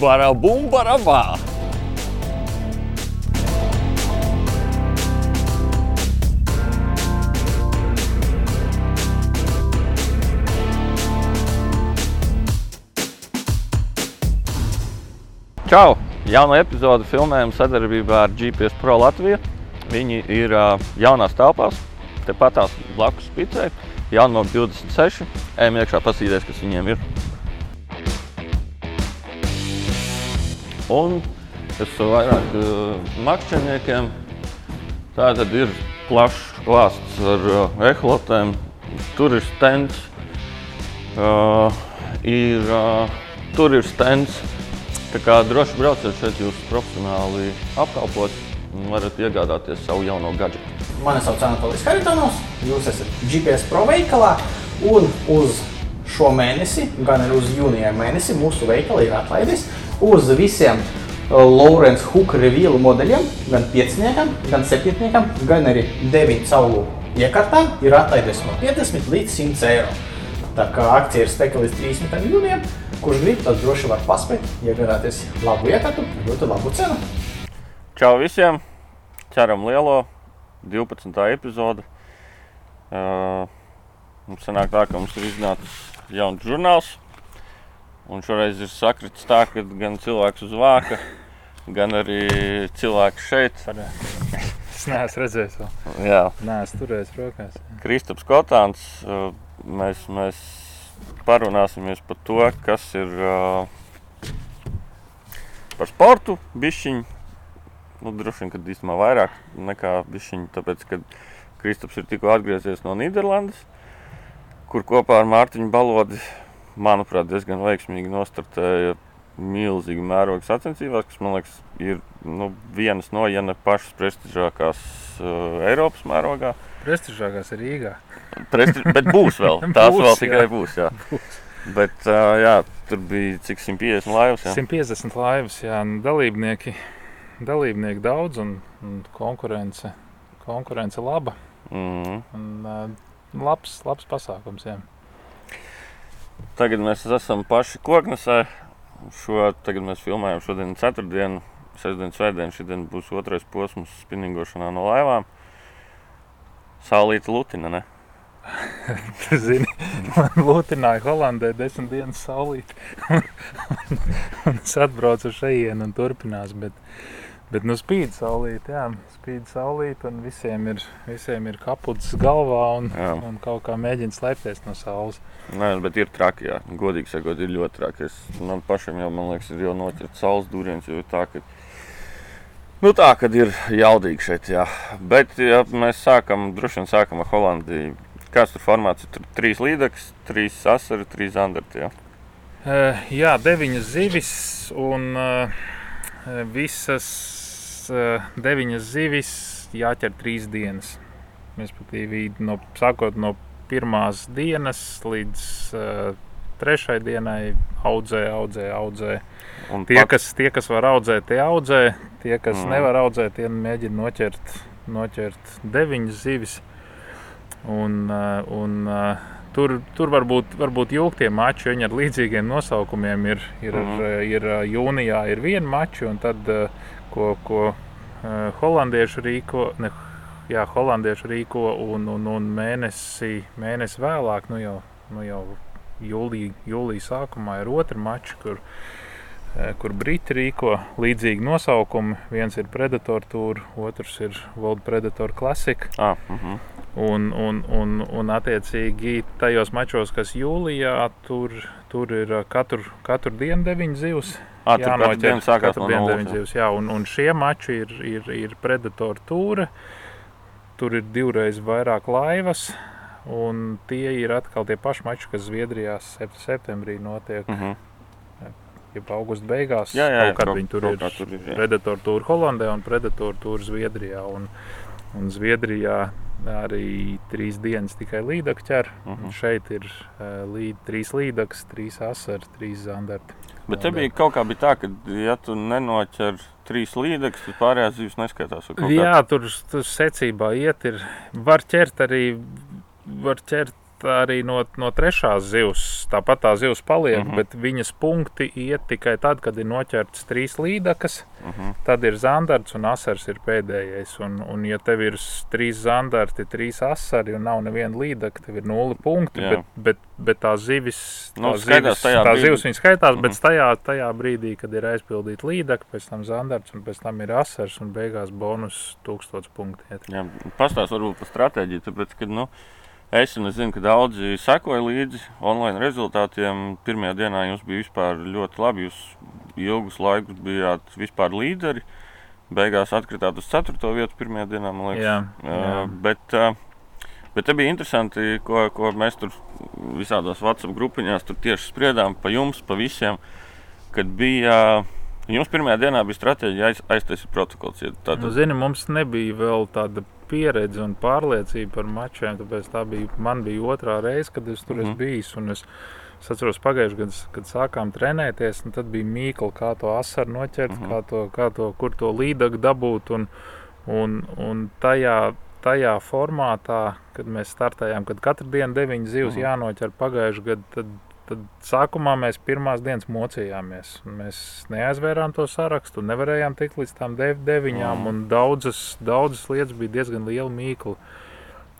Barabā! Čau! Jaunu epizodi filmējam sadarbībā ar GPS Pro Latviju. Viņi ir uh, jaunās telpās, tepat tās blakus spicē. Jaunu no 26. Ejam iekšā pasīties, kas viņiem ir. Un kas vairāk uh, makšķerniekiem. Tā tad ir plašs klāsts ar ehlotēm. Tur ir stends. Uh, ir, uh, tur ir stends. Tā kā droši brauciet šeit, jūs profesionāli apkalpot un varat iegādāties savu jauno gadgetu. Mani sauc Anatolijas Haritānos, jūs esat GPS Pro veikalā un uz šo mēnesi, gan arī uz jūnija mēnesi, mūsu veikali ir atlaidis uz visiem uh, Lawrence Hook revielu modeļiem, gan pieciniekam, gan septiņniekam, gan arī deviņu caulu iekartām ir atlaidis no 50 līdz 100 eiro. Tā kā akcija ir spēka līdz 30. jūnijam, kurš grib, tas droši var paspēt iegādāties labu iekartu, ļoti labu cenu. Čau visiem! Ķeram lielo 12. epizodi. Uh, mums sanāk tā, ka mums ir iznācis jauns žurnāls. Un šoreiz ir sakritis tā, ka gan cilvēks uz vāka, gan arī cilvēks šeit. Es neesmu redzējis Nē, es turēju rokās. Kristaps Kotāns. Mēs, mēs parunāsimies par to, kas ir par sportu, bišķiņu. Nu, droši vien, ka īstenībā vairāk nekā bišķiņu, tāpēc, ka Kristaps ir tikko atgriezies no Nīderlandes, kur kopā ar Mārtiņu Balodi, manuprāt, diezgan veiksmīgi nostartēja milzīgi mēroga sacensībās, kas, man liekas, ir nu, vienas no, ja ne pašas prestižākās uh, Eiropas mērogā. Prestižākās ir Rīgā. Presti, bet būs vēl. Tās Būs, vēl tikai jā. būs. Jā. Bet, uh, jā, tur bija cik 150 laivas. Jā. 150 laivas, jā, un dalībnieki, dalībnieki daudz un, un konkurence, konkurence laba. Mm. Un, uh, labs, labs pasākums, jā. Tagad mēs esam paši koknesē. Šo, tagad mēs filmējam šodien ceturtdienu, sestdienu, svētdienu. Šodien būs otrais posms spinningošanā no laivām. Saulīta Lutina, ne? Zini, man lūtināja Holandē desmit dienas saulīt. un es atbraucu šeit un turpinās. Bet, bet nu spīd saulīt, jā, spīd saulīt un visiem ir, visiem ir kaputs galvā un, Jā. un kaut kā mēģina slēpties no saules. Nē, bet ir traki, jā. Godīgi sakot, ir ļoti traki. Es, man pašam jau, man liekas, ir jau noķert saules dūriens, jo tā, ka Nu, tā kad ir jaudīgi šeit, jā. Bet, ja mēs sākam, droši vien sākam ar Holandiju. Kāds tur formāts ir? Tur trīs līdzekļus, trīs asari, trīs zandarti. Jā. Uh, jā, deviņas zivis un uh, visas deviņas zivis jāķer trīs dienas. Respektīvi, no, sākot no pirmās dienas līdz uh, trešai dienai audzē, audzē, audzē. Un Tie, pat- kas, tie, kas var audzēt, tie audzē. Tie, kas Mm. nevar audzēt, tie mēģina noķert, noķert deviņas zivis. Un, uh, un, uh, tur, tur var būt, var būt jūgtie mači, viņi ar līdzīgiem nosaukumiem ir. ir, Mhm. mm. ar, ir uh, jūnijā ir viena mača, un tad, ko, ko holandieši rīko. Ne, Jā, holandieši rīko un, un, un mēnesi, mēnesi vēlāk, nu jau, nu jau jūlijā, jūlijā sākumā ir otra mača, kur, kur Briti rīko līdzīgi nosaukumi. Viens ir Predator Tour, otrs ir World Predator Classic. Ah, uh -huh. Un, un, un, un attiecīgi tajos mačos, kas jūlijā, tur, tur ir katru, katru dienu deviņas zivs. ah, tur katru dienu sākās no deviņas jā. zivs. Jā, un, un šie mači ir, ir, ir Predator Tour. Tur ir divreiz vairāk laivas. Un tie ir atkal tie paši mači, kas Zviedrijā sep- septembrī notiek. Uh -huh. Ja augusta beigās Jā, jā, jā, kaut kad viņi tur ir. tur ir, jā. Predator tur Holandē un Predator tur Zviedrijā. Un, un Zviedrijā arī trīs dienas tikai līdaka ķer. Uh Mhm. -huh. Šeit ir uh, līd, trīs līdakas, trīs asari, trīs zandarti. Bet te bija kaut kā bija tā, ka, ja tu nenoķer trīs līdzekļus, tad pārējās zivs neskaitās. Jā, tur, tur secībā iet. Ir, var ķert arī, var ķert arī no, no trešās zivs. Tāpat tā zivs paliek, uh Mhm. -huh. bet viņas punkti iet tikai tad, kad ir noķertas trīs līdakas. Uh -huh. Tad ir zandarts un asars ir pēdējais. Un, un ja tev ir trīs zandarti, trīs asari un nav neviena līdaka, tev ir nulli punkti. Jā. Bet, bet, bet tās zivis, Nu, tās skaitās zivis, tā zivs viņas skaitās, Mhm. bet tajā, tajā brīdī, kad ir aizpildīta līdaka, pēc tam zandarts un pēc tam ir asars un beigās bonus 1000 punkti. iet. Jā, pastāst varbūt par stratēģiju, tāpēc, ka, nu, es es zinu, ka daudzi sekoja līdzi online rezultātiem. Pirmajā dienā jums bija vispār ļoti labi, jūs ilgus laikus bijāt vispār līderi. Beigās atkritāt uz 4. vietu pirmajā dienā, man liekas. Jā, Uh, jā. bet, uh, bet te bija interesanti, ko, ko mēs tur visādās WhatsApp grupiņās tieši spriedām par jums, pa visiem. Kad bija uh, jums pirmajā dienā bija stratēģija aiz, aiztaisīt protokols. Ja, Nu, tātad, zini, mums nebija vēl tāda pieredze un pārliecība par mačiem. Tāpēc tā bija, man bija otrā reize, kad es tur Mhm. esmu bijis. un Es, es atceros, pagājušajā gadā, kad sākām trenēties, un tad bija mīkla, kā to asaru noķert, Mhm. kā to, kā to, kur to līdagu dabūt. Un, un, un tajā, tajā formātā, kad mēs startējām, kad katru dienu deviņas zivs Mhm. jānoķer pagājušajā gadā, tad, tad sākumā mēs pirmās dienas mocījāmies. Mēs neaizvērām to sarakstu, nevarējām tikt līdz tām dev, deviņām, Mhm. un daudzas, daudzas lietas bija diezgan liela mīkla.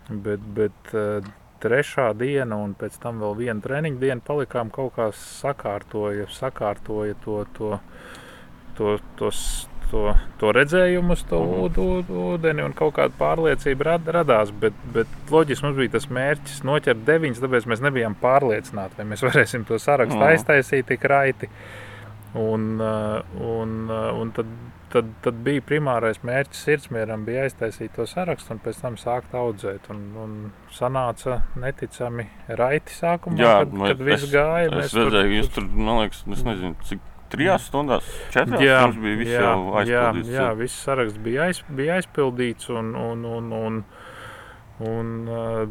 Bet, bet uh, trešā diena un pēc tam vēl viena treniņa diena palikām kaut kā sakārtoja, sakārtoja to, to, to, tos, to, to redzējumu uz to Mhm. ūd, ūd, ūdeni un kaut kāda pārliecība rad, radās. Bet, bet loģiski mums bija tas mērķis noķert deviņas, tāpēc mēs nebijām pārliecināti, vai mēs varēsim to sarakstu Mhm. aiztaisīt tik raiti. Un, uh, un, uh, un tad, tad, tad bija primārais mērķis sirdsmieram, bija aiztaisīt to sarakstu un pēc tam sākt audzēt. Un, un sanāca neticami raiti sākumā, Jā, kad, nu, kad viss es- gāja. Es redzēju, ka jūs tur, man liekas, es nezinu, cik trijās stundās, četrās Jā, jums bija viss jā, jau jā, aizpildīts. jā, viss saraksts bija, aiz, bija aizpildīts. Un, un, un, un, un, uh,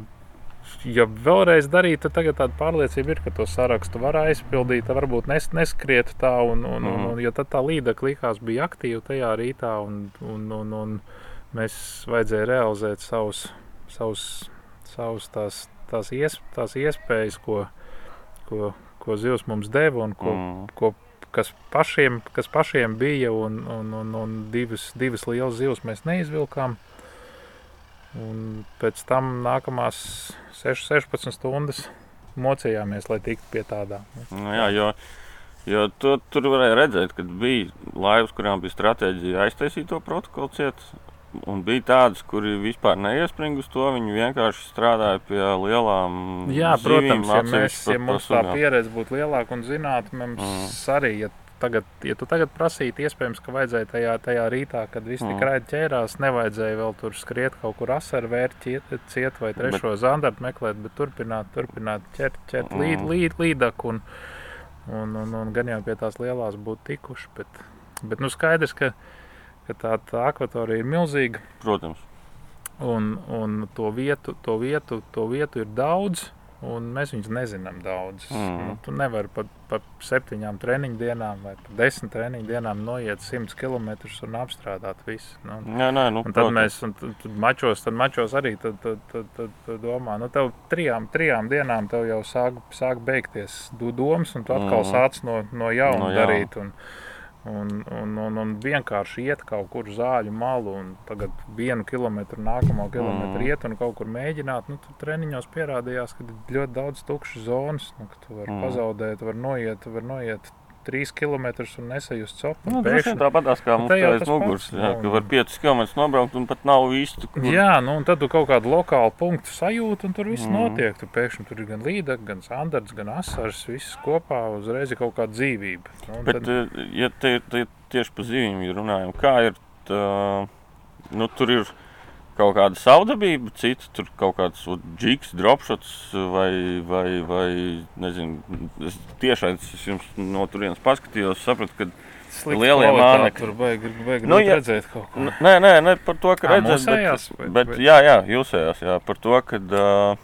ja vēlreiz darīt, tad tagad tāda pārliecība ir, ka to sarakstu var aizpildīt. Varbūt nes, neskriet tā, un, un, un, Mhm. un, jo tad tā līdeka likās bija aktīva tajā rītā, un, un, un, un mēs vajadzēja realizēt savus, savus, savus tās, tās, ies, tās iespējas, ko, ko, ko zivs mums deva un ko, Mm. ko, kas, pašiem, kas pašiem bija, un, un, un, un divas, divas lielas zivs mēs neizvilkām. Un pēc tam nākamās 6, 16 stundas mocījāmies, lai tiktu pie tādām. Nu, jā, jo, jo tu, tur varēja redzēt, ka bija laivas, kurām bija stratēģija aiztaisīt to protokolu ciet. Un bija tādas, kuri vispār neiespringa uz to. Viņi vienkārši strādāja pie lielām Jā, protams, ja, mēs, ja mums tā pieredze būtu lielāka un zinātu, mums mm. arī, ja, tagad, ja tu tagad prasītu, iespējams, ka vajadzēja tajā, tajā rītā, kad viss tik Mhm. raidi ķērās, nevajadzēja vēl tur skriet kaut kur asaru vērt, ciet, ciet vai trešo zandartu meklēt, bet turpināt, turpināt ķert, ķert Mhm. līd, līd, līdaku un, un, un, un gan jau pie tās lielās būtu tikuši. Bet, bet nu skaidrs, ka, ka tā, tā akvatorija ir milzīga. Protams. Un, un to, vietu, to, vietu, to vietu ir daudz, un mēs viņus nezinām daudz. Mhm. Nu, tu nevari pat par septiņām treniņu dienām vai par desmit treniņu dienām noiet simts km un apstrādāt visu. Nu, Jā, nē, nu, Un tad protams. mēs un tad, tad mačos, tad mačos arī tad, tad, tad, tad, tad domā, nu, tev trijām, trijām dienām tev jau sāk, sāk beigties du- domas, un tu atkal Mhm. sāc no, no jauna No darīt. Un, Un, un, un, un vienkārši iet kaut kur zāļu malu, un tagad vienu kilometru, nākamo kilometru Mhm. iet un kaut kur mēģināt. Nu, tur treniņos pierādījās, ka ir ļoti daudz tukšas zonas. Nu, ka tu vari Mhm. pazaudēt, tu vari noiet, tu vari noiet trīs kilometrus un nesajust copu. Nu, pēkšņi- tāpatās kā Nu, mums te aiz muguras. Jā, ka var 5 km nobraukt un pat nav īsti. Kur... Jā, nu, un tad tu kaut kādu lokālu punktu sajūti, un tur viss mm. notiek. Tur pēkšņi tur ir gan līnija, gan standarts, gan asars. Viss kopā uzreiz ir kaut kāda dzīvība. Nu, Bet, tad, tad... ja te, te tieši par zivīm runājam, kā ir, tā, nu, tur ir kaut kāda savdabība, cita tur kaut kāds džiks, dropshots vai, vai, vai nezinu, es tiešām es jums no turienes paskatījos, sapratu, ka lielie mānekļi. Tur vajag, vajag Nu, nu, ja- redzēt kaut ko. Nē, nē, ne par to, ka redzēt, bet, bet- bet, jā, jā, jūsējās, jā, par to, ka uh,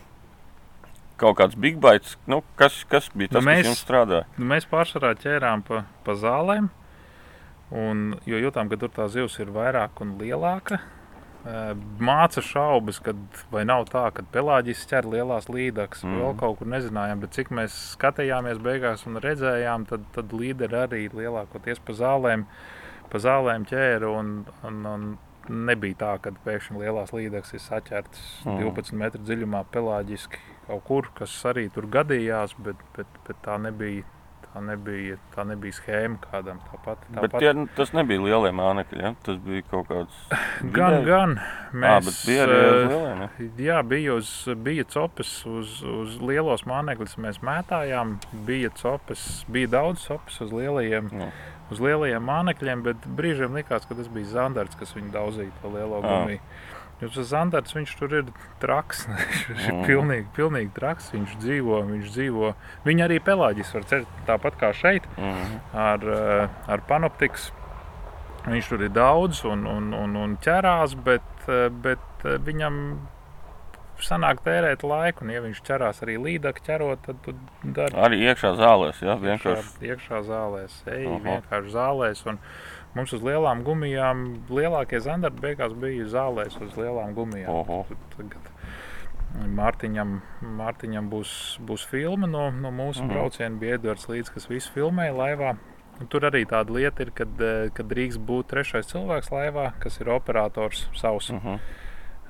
kaut kāds big bites, nu, kas, kas bija Nu, tas, mēs- kas jums strādāja? Nu, mēs pārsvarā ķērām pa, pa zālēm, un, jo jūtām, ka tur tā zivs ir vairāk un lielāka. Māca šaubas, kad vai nav tā, ka pelāģis ķer lielās līdakas, mm. vēl kaut kur nezinājām, bet cik mēs skatījāmies beigās un redzējām, tad, tad līderi arī lielākoties pa zālēm, pa zālēm ķēra un, un, un nebija tā, ka pēkšņi lielās līdakas ir saķertas mm. 12 metru dziļumā pelāģiski kaut kur, kas arī tur gadījās, bet, bet, bet tā nebija Tā nebija, tā nebija schēma kādam. Tāpat, tāpat. Bet tie, tas nebija lielie mānekļi. Ja? Tas bija kaut kāds. Gan, vidēji? gan. Mēs, à, bija lieliem. Ja? Jā, bija, uz, bija copes uz, uz lielos mānekļus. Mēs mētājām, bija copes, bija daudz copes uz lielajiem, Jā. uz lielajiem mānekļiem, bet brīžiem likās, ka tas bija zandarts, kas viņu daudzīja to lielo gumiju. Jo tas zandarts, viņš tur ir traks. viņš ir Mm. pilnīgi, pilnīgi traks. Viņš dzīvo, viņš dzīvo. Viņa arī pelāģis var cert tāpat kā šeit Mhm. ar, eh, ar panoptikas. Viņš tur ir daudz un, un, un, un ķerās, bet, eh, bet eh, viņam sanāk tērēt laiku. Un, ja viņš ķerās arī līdāk, ķerot, tad tu dari Arī iekšā zālēs. Ja? Vienkārši. iekšā, iekšā zālēs. Ej, Aha. vienkārši zālēs. Un mums uz lielām gumijām lielākie zandarti beigās bija zālēs uz lielām gumijām. Oho. Tagad Mārtiņam, Mārtiņam būs, būs filma no, no mūsu Mhm. brauciena. Bija Edvards Līdz, kas visu filmēja laivā. Un Tur arī tāda lieta ir, kad, eh, kad drīkst būt trešais cilvēks laivā, kas ir operators savs. Mhm.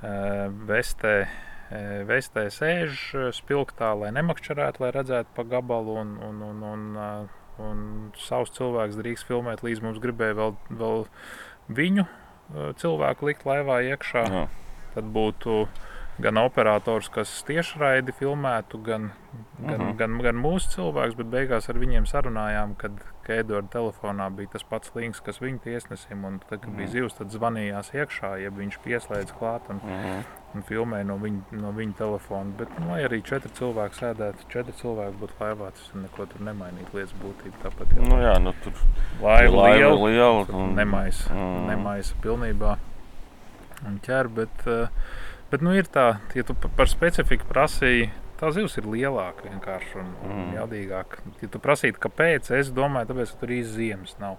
Eh, Vestē, eh, vestē sēž spilgtā, lai nemakšķerētu, lai redzētu pa gabalu. Un, un, un, un, un savs cilvēks drīkst filmēt, līdz mums gribēja vēl, vēl viņu eh, cilvēku likt laivā iekšā. Jā. Tad būtu gan operators, kas tiešraidi filmētu, gan, gan, Mhm. gan, gan mūsu cilvēks, bet beigās ar viņiem sarunājām, kad Edvards telefonā bija tas pats links, kas viņa tiesnesim. Un tad, kad bija Mhm. zivs, tad zvanījās iekšā, ja viņš pieslēdz klāt un, Mhm. un filmēja no viņa, no viņa telefona. Bet, nu, lai arī četri cilvēki sēdētu, četri cilvēki būtu laivā, tas neko tur nemainītu lietas būtību. Tāpat jau Nu, jā, nu, tur laiva liela, liela. Un- nemaisa, Mm. nemaisa pilnībā un ķer. Bet, eh, bet nu, ir tā, ja tu pa- par specifiku prasīji, tā zivs ir lielāka vienkārši un, Mm. jaudīgāka. Ja tu prasītu, kāpēc, es domāju, tāpēc, ka tur īsti ziemas nav.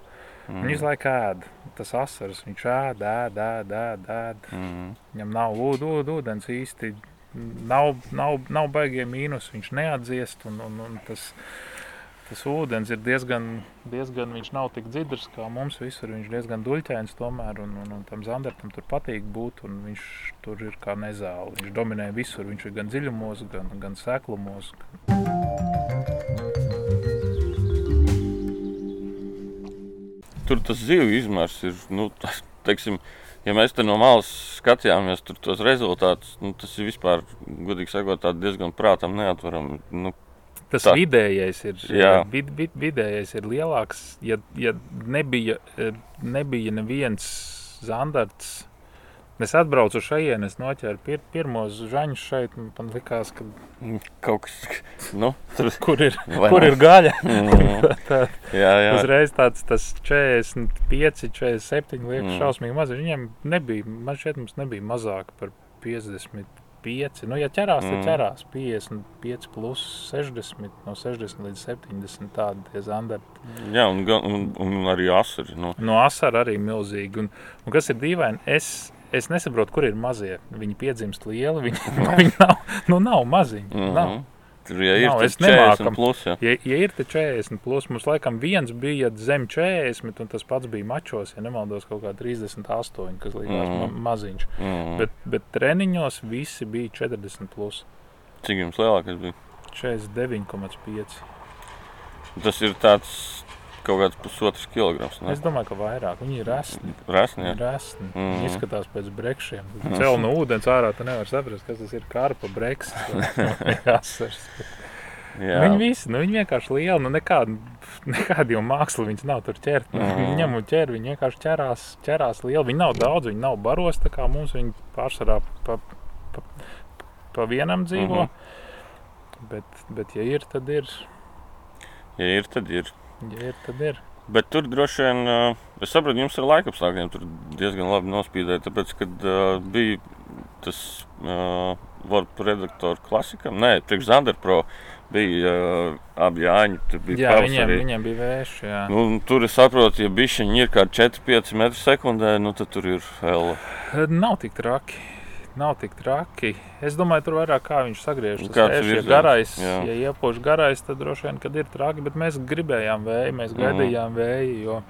Mhm. Viņš laiku ēd, tas asaras, viņš ēd, ēd, ēd, ēd. ēd. Mhm. Viņam nav ūd, ūd, ūdens īsti. Nav, nav, nav baigie mīnus, viņš neatdziest. Un, un, un tas, tas ūdens ir diezgan, diezgan, viņš nav tik dziļš kā mums visur. Viņš ir diezgan duļķains tomēr, un, un, un tam zandartam tur patīk būt. un Viņš tur ir kā nezāle. Viņš dominē visur. Viņš ir gan dziļumos, gan, gan seklumos. Tur tas zivju izmērs ir. Nu, tas, teiksim, ja mēs te no malas skatījāmies tos rezultātus, nu, tas ir vispār, godīgi sakot, diezgan prātam neatverami. Nu, Tas Tā. vidējais ir, Jā. vid, vid, vidējais ir lielāks. Ja, ja nebija, eh, nebija neviens zandarts, es atbraucu šeit, es noķēru pir, pirmos žaņus šeit. Man liekas, ka kaut kas nu, tur kur ir, kur ir gaļa. Mhm. Tā, jā, jā. uzreiz tāds tas 45, 47 liekas Mm. mm. šausmīgi maz. Viņiem nebija, man šķiet, mums nebija mazāk par 50. 5. Nu, ja ķerās, tad Mm. ķerās 55, plus 60, no 60 līdz 70. Tādi tie zandarti. jā un, un, un arī asari. Nu, No asara arī milzīgi. Un, un kas ir dīvaini, es, es nesaprotu, kur ir mazie. Viņi piedzimst lieli, viņi, viņi nav, nu, nav maziņi. Mm -hmm. nav. Tur ja ir Nav, tas es nemākam. 40 plus. Ja. Ja, ja ir te 40, plus mums laikam viens bija zem 40, un tas pats bija mačos, ja nemaldos, kaut kā 38, kas likās mm. ma maziņš. Mm. Bet, bet treniņos visi bija 40, plus Cik jums lielākais bija? 49,5. Tas ir tāds kaut kāds pusotrs kilograms. Ne? Es domāju, ka vairāk viņi ir resni. Resni, jā. Resni. Mhm. Mm. Izskatās pēc brekšiem. Cēl no ūdens ārā, tu nevari saprast, kas tas ir. Karpa breks. Asars. jā. Viņi visi, nu, viņi vienkārši lieli, nu, nekāda, nekāda jau māksla viņas nav tur ķert. Nu, Mhm. Viņi ņem un ķer, viņi vienkārši ķerās, ķerās lieli. Viņi nav daudz, viņi nav baros, tā kā mums viņi pārsvarā pa, pa, pa vienam dzīvo. Mhm. Bet, bet, ja ir, tad ir. Ja ir, tad ir. Ja ir, tad ir. Bet tur droši vien, uh, es saprotu, jums ar laika apstākļiem tur diezgan labi nospīdēja. Tāpēc, kad uh, bija tas uh, vārdu redaktora klasikam, nē, priekš Zandera Pro bija uh, abi Jāņi. Tur bija Jā, viņiem, viņiem bija vējš. Nu, tur es saprotu, ja bišķiņi ir kādi 4-5 metri sekundē, nu, tad tur ir hela. Nav tik traki. Nav tik traki. Es domāju, tur vairāk kā viņš sagriež. Tas vējš, ja garais, jā. ja iepoš garais, tad droši vien, kad ir traki. Bet mēs gribējām vēju, mēs Mhm. gaidījām vēju, jo,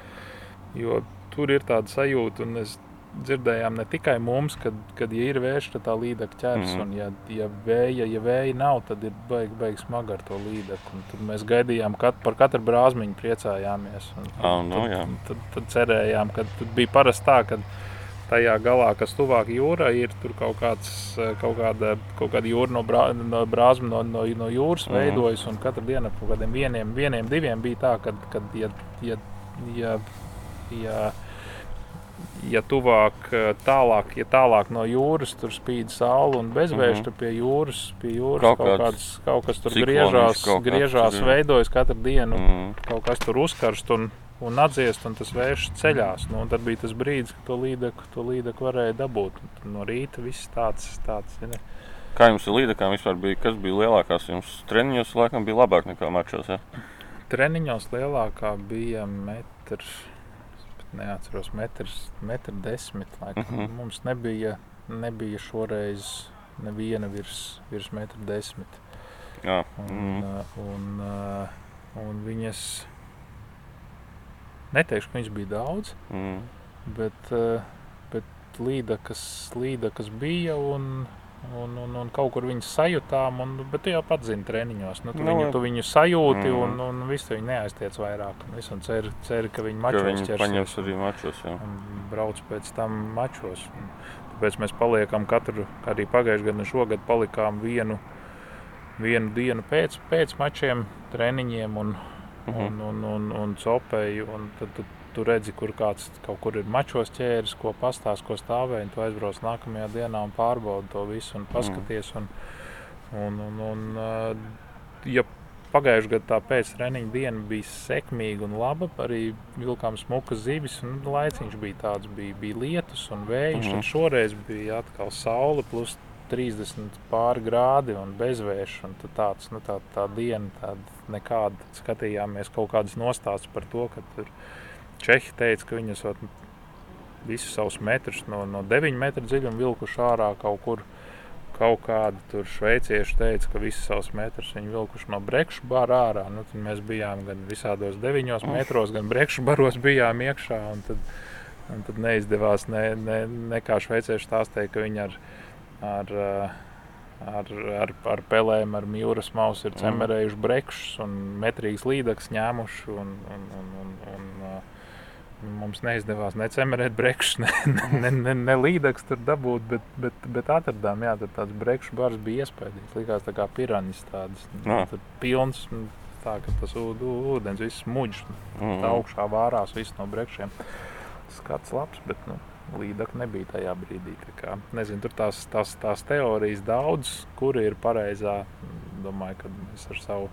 jo tur ir tāda sajūta. Un es dzirdējām ne tikai mums, kad, kad ja ir vējš, tad tā līdeka ķers. Mhm. Un, ja, ja, vēja, ja vēja nav, tad ir baigi, baigi smagi ar to. Un Tad mēs gaidījām, kat, par katru brāzmiņu priecājāmies. Un, Ā, nu, jā. tad, tad, tad cerējām, ka tad bija parasti tā, ka tajā galā, kas tuvāk jūrai, ir tur kaut, kāds, eh, kaut, kāda, kaut kāda jūra no, brā, no brāzma no, no, no jūras Mhm. veidojas. Un katru dienu ap kādiem vieniem, vieniem diviem bija tā, ka, kad, ja, ja, ja, ja, ja tuvāk, eh, tālāk, ja tālāk no jūras tur spīd saule un bezvējš, Mhm. tad pie jūras, pie jūras Kaut kaut, kāds kaut, kas tur griežās, kaut kāds griežās veidojas katru dienu Mm. kaut kas tur uzkarst un, un atdziest, un tas vējš ceļās. Nu, un tad bija tas brīdis, kad to līdeku, to līdeku varēja dabūt. Un no rīta viss tāds, tāds zini. Kā jums ir līdekām vispār bija? Kas bija lielākās? Jums treniņos laikam bija labāk nekā mačos. Ja? Treniņos lielākā bija metrs. Neatceros, metrs, metrs desmit. Laikam. Mhm. -huh. Mums nebija, nebija šoreiz neviena virs, virs metra desmit. Jā. Un, Mm. uh, un, uh, un viņas, neteikšu, ka viņas bija daudz, Mm. bet, uh, bet līda, kas, līda, kas bija un, un, un, un kaut kur viņas sajūtām, un, bet tu jau pats zini treniņos. Nu, tu, Nu, viņu, tu viņu sajūti Mhm. un, un visu viņi neaiztiec vairāk. Un un cer, cer, ka viņi Ka mačos viņi ķersies paņems arī mačos. Jā. un brauc pēc tam mačos. Tāpēc mēs paliekam katru, arī pagājušajā gadā un šogad palikām vienu, vienu dienu pēc, pēc mačiem, treniņiem un, Mhm. un, un, un, un copēju. Un tad tu, tu redzi, kur kāds kaut kur ir mačos ķēris, ko pastāst, ko stāvēja. un Tu aizbrauc nākamajā dienā un pārbaudi to visu un paskaties. Un, un, un, un, uh, ja Pagājušajā gadā tā pēctreniņa diena bija sekmīga un laba. Arī vilkām smukas zivis. un Laiciņš bija tāds, bija, bija lietus un vējš. Mm -hmm. Šoreiz bija atkal saule plus 30 pāri grādi un bezvējš. Tad tāds, nu, tā, tā diena tāda nekāda. Skatījāmies kaut kādas nostāstus par to, ka tur Čehi teica, ka viņas vat, visus savus metrus no, no 9 metru dziļuma vilkuši ārā kaut kur. Kaut kādi tur šveicieši teica, ka visus savus metrus viņi vilkuši no brekšu bara ārā. Nu, tad mēs bijām gan visādos 9 metros, gan brekšu baros bijām iekšā. un Tad, un tad neizdevās ne, ne, ne kā šveicieši stāstīja, ka viņi ar, ar, eh, ar, ar, ar pelēm, ar mūras mausu ir cemerējuši brekšus un metrīgas līdzekļus ņēmuši. Un, un, un, un, un, eh, Mums neizdevās necemerēt brekšus, ne, ne, ne, ne līdzekļus tur dabūt, bet, bet, bet atradām, jā, tur tāds brekšu bars bija iespējams. Likās tā kā piraņas tādas. Jā. Tur pilns, nu, tā tas ūd- ūdens viss Mm. tā augšā vārās viss no brekšiem. Skats labs, bet nu, līdzekļi nebija tajā brīdī. Tā nezinu, tur tās, tās, tās teorijas daudz, kuri ir pareizā. Domāju, ka mēs ar savu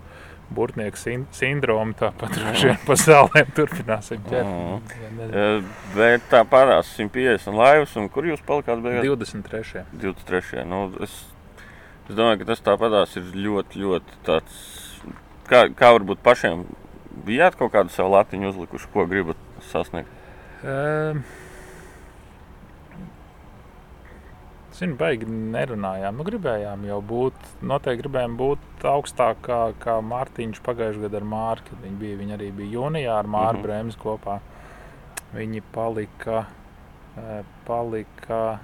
burtnieku sin sindromu tāpat droši vien pa zālēm turpināsim ķert. Mhm. Ja. Eh, Bet tā parās 150 laivas, un kur jūs palikāt beigās? 23. 23. Nu, es, es domāju, ka tas tāpatās ir ļoti, ļoti tāds. Kā, kā varbūt pašiem bijāt kaut kādu savu latiņu uzlikuši, ko gribat sasniegt? Um, Zinu, baigi nerunājām. Nu, gribējām jau būt, noteikti gribējām būt augstāk kā, kā Mārtiņš pagājušajā gadā ar Mārku. Viņi, bija, viņi arī bija jūnijā ar Mārku uh -huh. Brēmas kopā. Viņi palika, eh, palika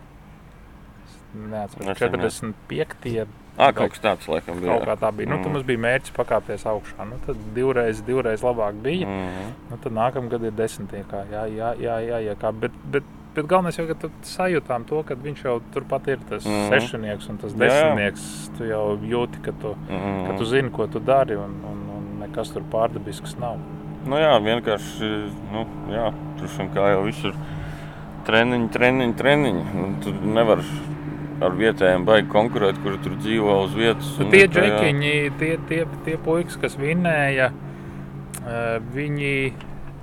neatceros, Nesen, jā. 45. Ah, kaut kas tāds, laikam, bija. Kaut kā tā bija. Nu, tad Mhm. mums bija mērķis pakāpties augšā. Nu, tad divreiz, divreiz labāk bija. Mhm. Nu, tad nākamā gada ir desmitniekā. Jā, jā, jā, jā, jā bet, bet, bet galvenais jau, ka tu sajūtām to, ka viņš jau turpat ir tas mm Mhm. -hmm. sešnieks un tas Jā, jā. desmitnieks. Tu jau jūti, ka tu, Mhm. ka tu zini, ko tu dari, un, un, un nekas tur pārdabisks nav. Nu, jā, vienkārši, nu, jā, tur jau visur treniņi, treniņi, treniņi. Un Tur nevar ar vietējiem baigi konkurēt, kuri tur dzīvo uz vietas. Nu, tie jā. džekiņi, tie, tie, tie puikas, kas vinnēja, eh, viņi,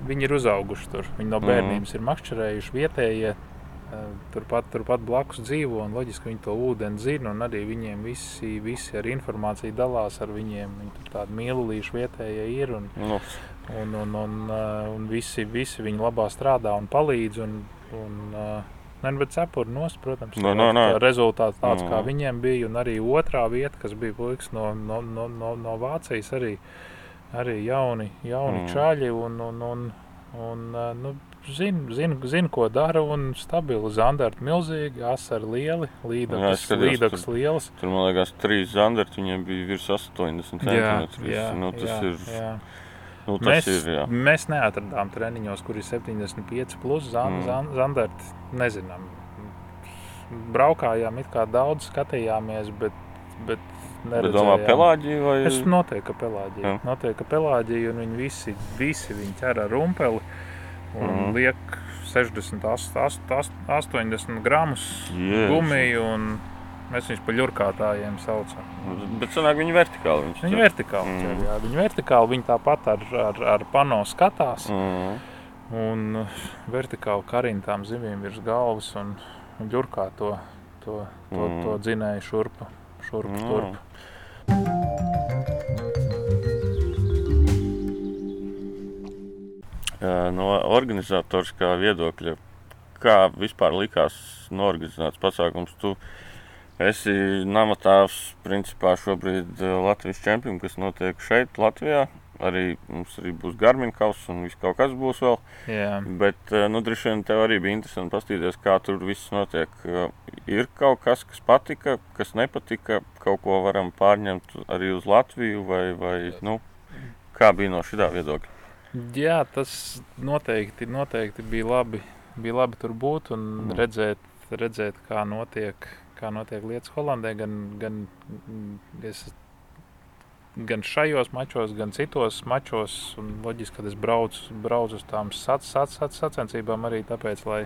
viņi ir uzauguši tur. Viņi no bērnības ir makšķerējuši vietējie. turpat, turpat blakus dzīvo. Loģiski viņi to ūdeni zina, un arī viņiem visi, visi ar informāciju dalās ar viņiem. Viņi tur tādi mīlīši vietējie ir. Un, Nu, un, un, un, uh, un visi, visi viņi labā strādā un palīdz. Un, un, uh, Nē, bet cepuri nost, protams, Nu, nu, nu. tā rezultāts tāds, kā Mhm. viņiem bija. Un arī otrā vieta, kas bija puikas no, no, no, no, no Vācijas, arī, arī jauni, jauni Mhm. čaļi. Un, un, un, un, uh, nu, zina, zin, zin, ko dara, un stabili zandarti milzīgi, asari lieli, līdakas lielas. tur, man liekas, trīs zandarti viņiem bija virs 80 centimetrus. Nu, tas jā, ir. jā. Nu, Mēs, ir jā. mēs neatradām treniņos, kur ir 75 plus zan, Mm. zan, zandarti. Nezinām. Braukājām, it kā daudz skatījāmies, bet, bet Bet domā, neredzējām. pelāģija vai? Es noteikti, ka pelāģija. Jā. Noteikti, ka pelāģija, un viņi visi, visi viņi ķer ar rumpeli un Mhm. mm. liek 60, 80, 80 gramus Jēzus. gumiju, un mēs viņus par ļurkātājiem saucam. Bet sanāk, viņi vertikāli. Viņš Viņi vertikāli Mm. ķer, jā. Viņi vertikāli, viņi tāpat ar, ar, ar pano skatās. Mhm. Un vertikāli karina tām zivīm virs galvas un, un ģurkā to, to, to, Mm. to dzinēju šurpu, šurpu, Mm. turpu. No organizatoriskā viedokļa, kā vispār likās norganizēts pasākums, tu esi namatāvs principā šobrīd Latvijas čempions, kas notiek šeit, Latvijā. Arī mums arī būs Garmin kauss un viss kaut kas būs vēl. Jā. Bet, eh, nu, droši vien tev arī bija interesanti paskatīties, kā tur viss notiek. Eh, Ir kaut kas, kas patika, kas nepatika, kaut ko varam pārņemt arī uz Latviju, vai, vai nu, kā bija no šī viedokļa. Jā, tas noteikti, noteikti bija, labi, bija labi tur būt un mm. redzēt, redzēt kā, notiek, kā notiek lietas Holandē. Gan, gan, es, gan šajos mačos, gan citos mačos. Un loģiski, kad es braucu, braucu uz tām sac, sac, sac, sacensībām arī tāpēc, lai,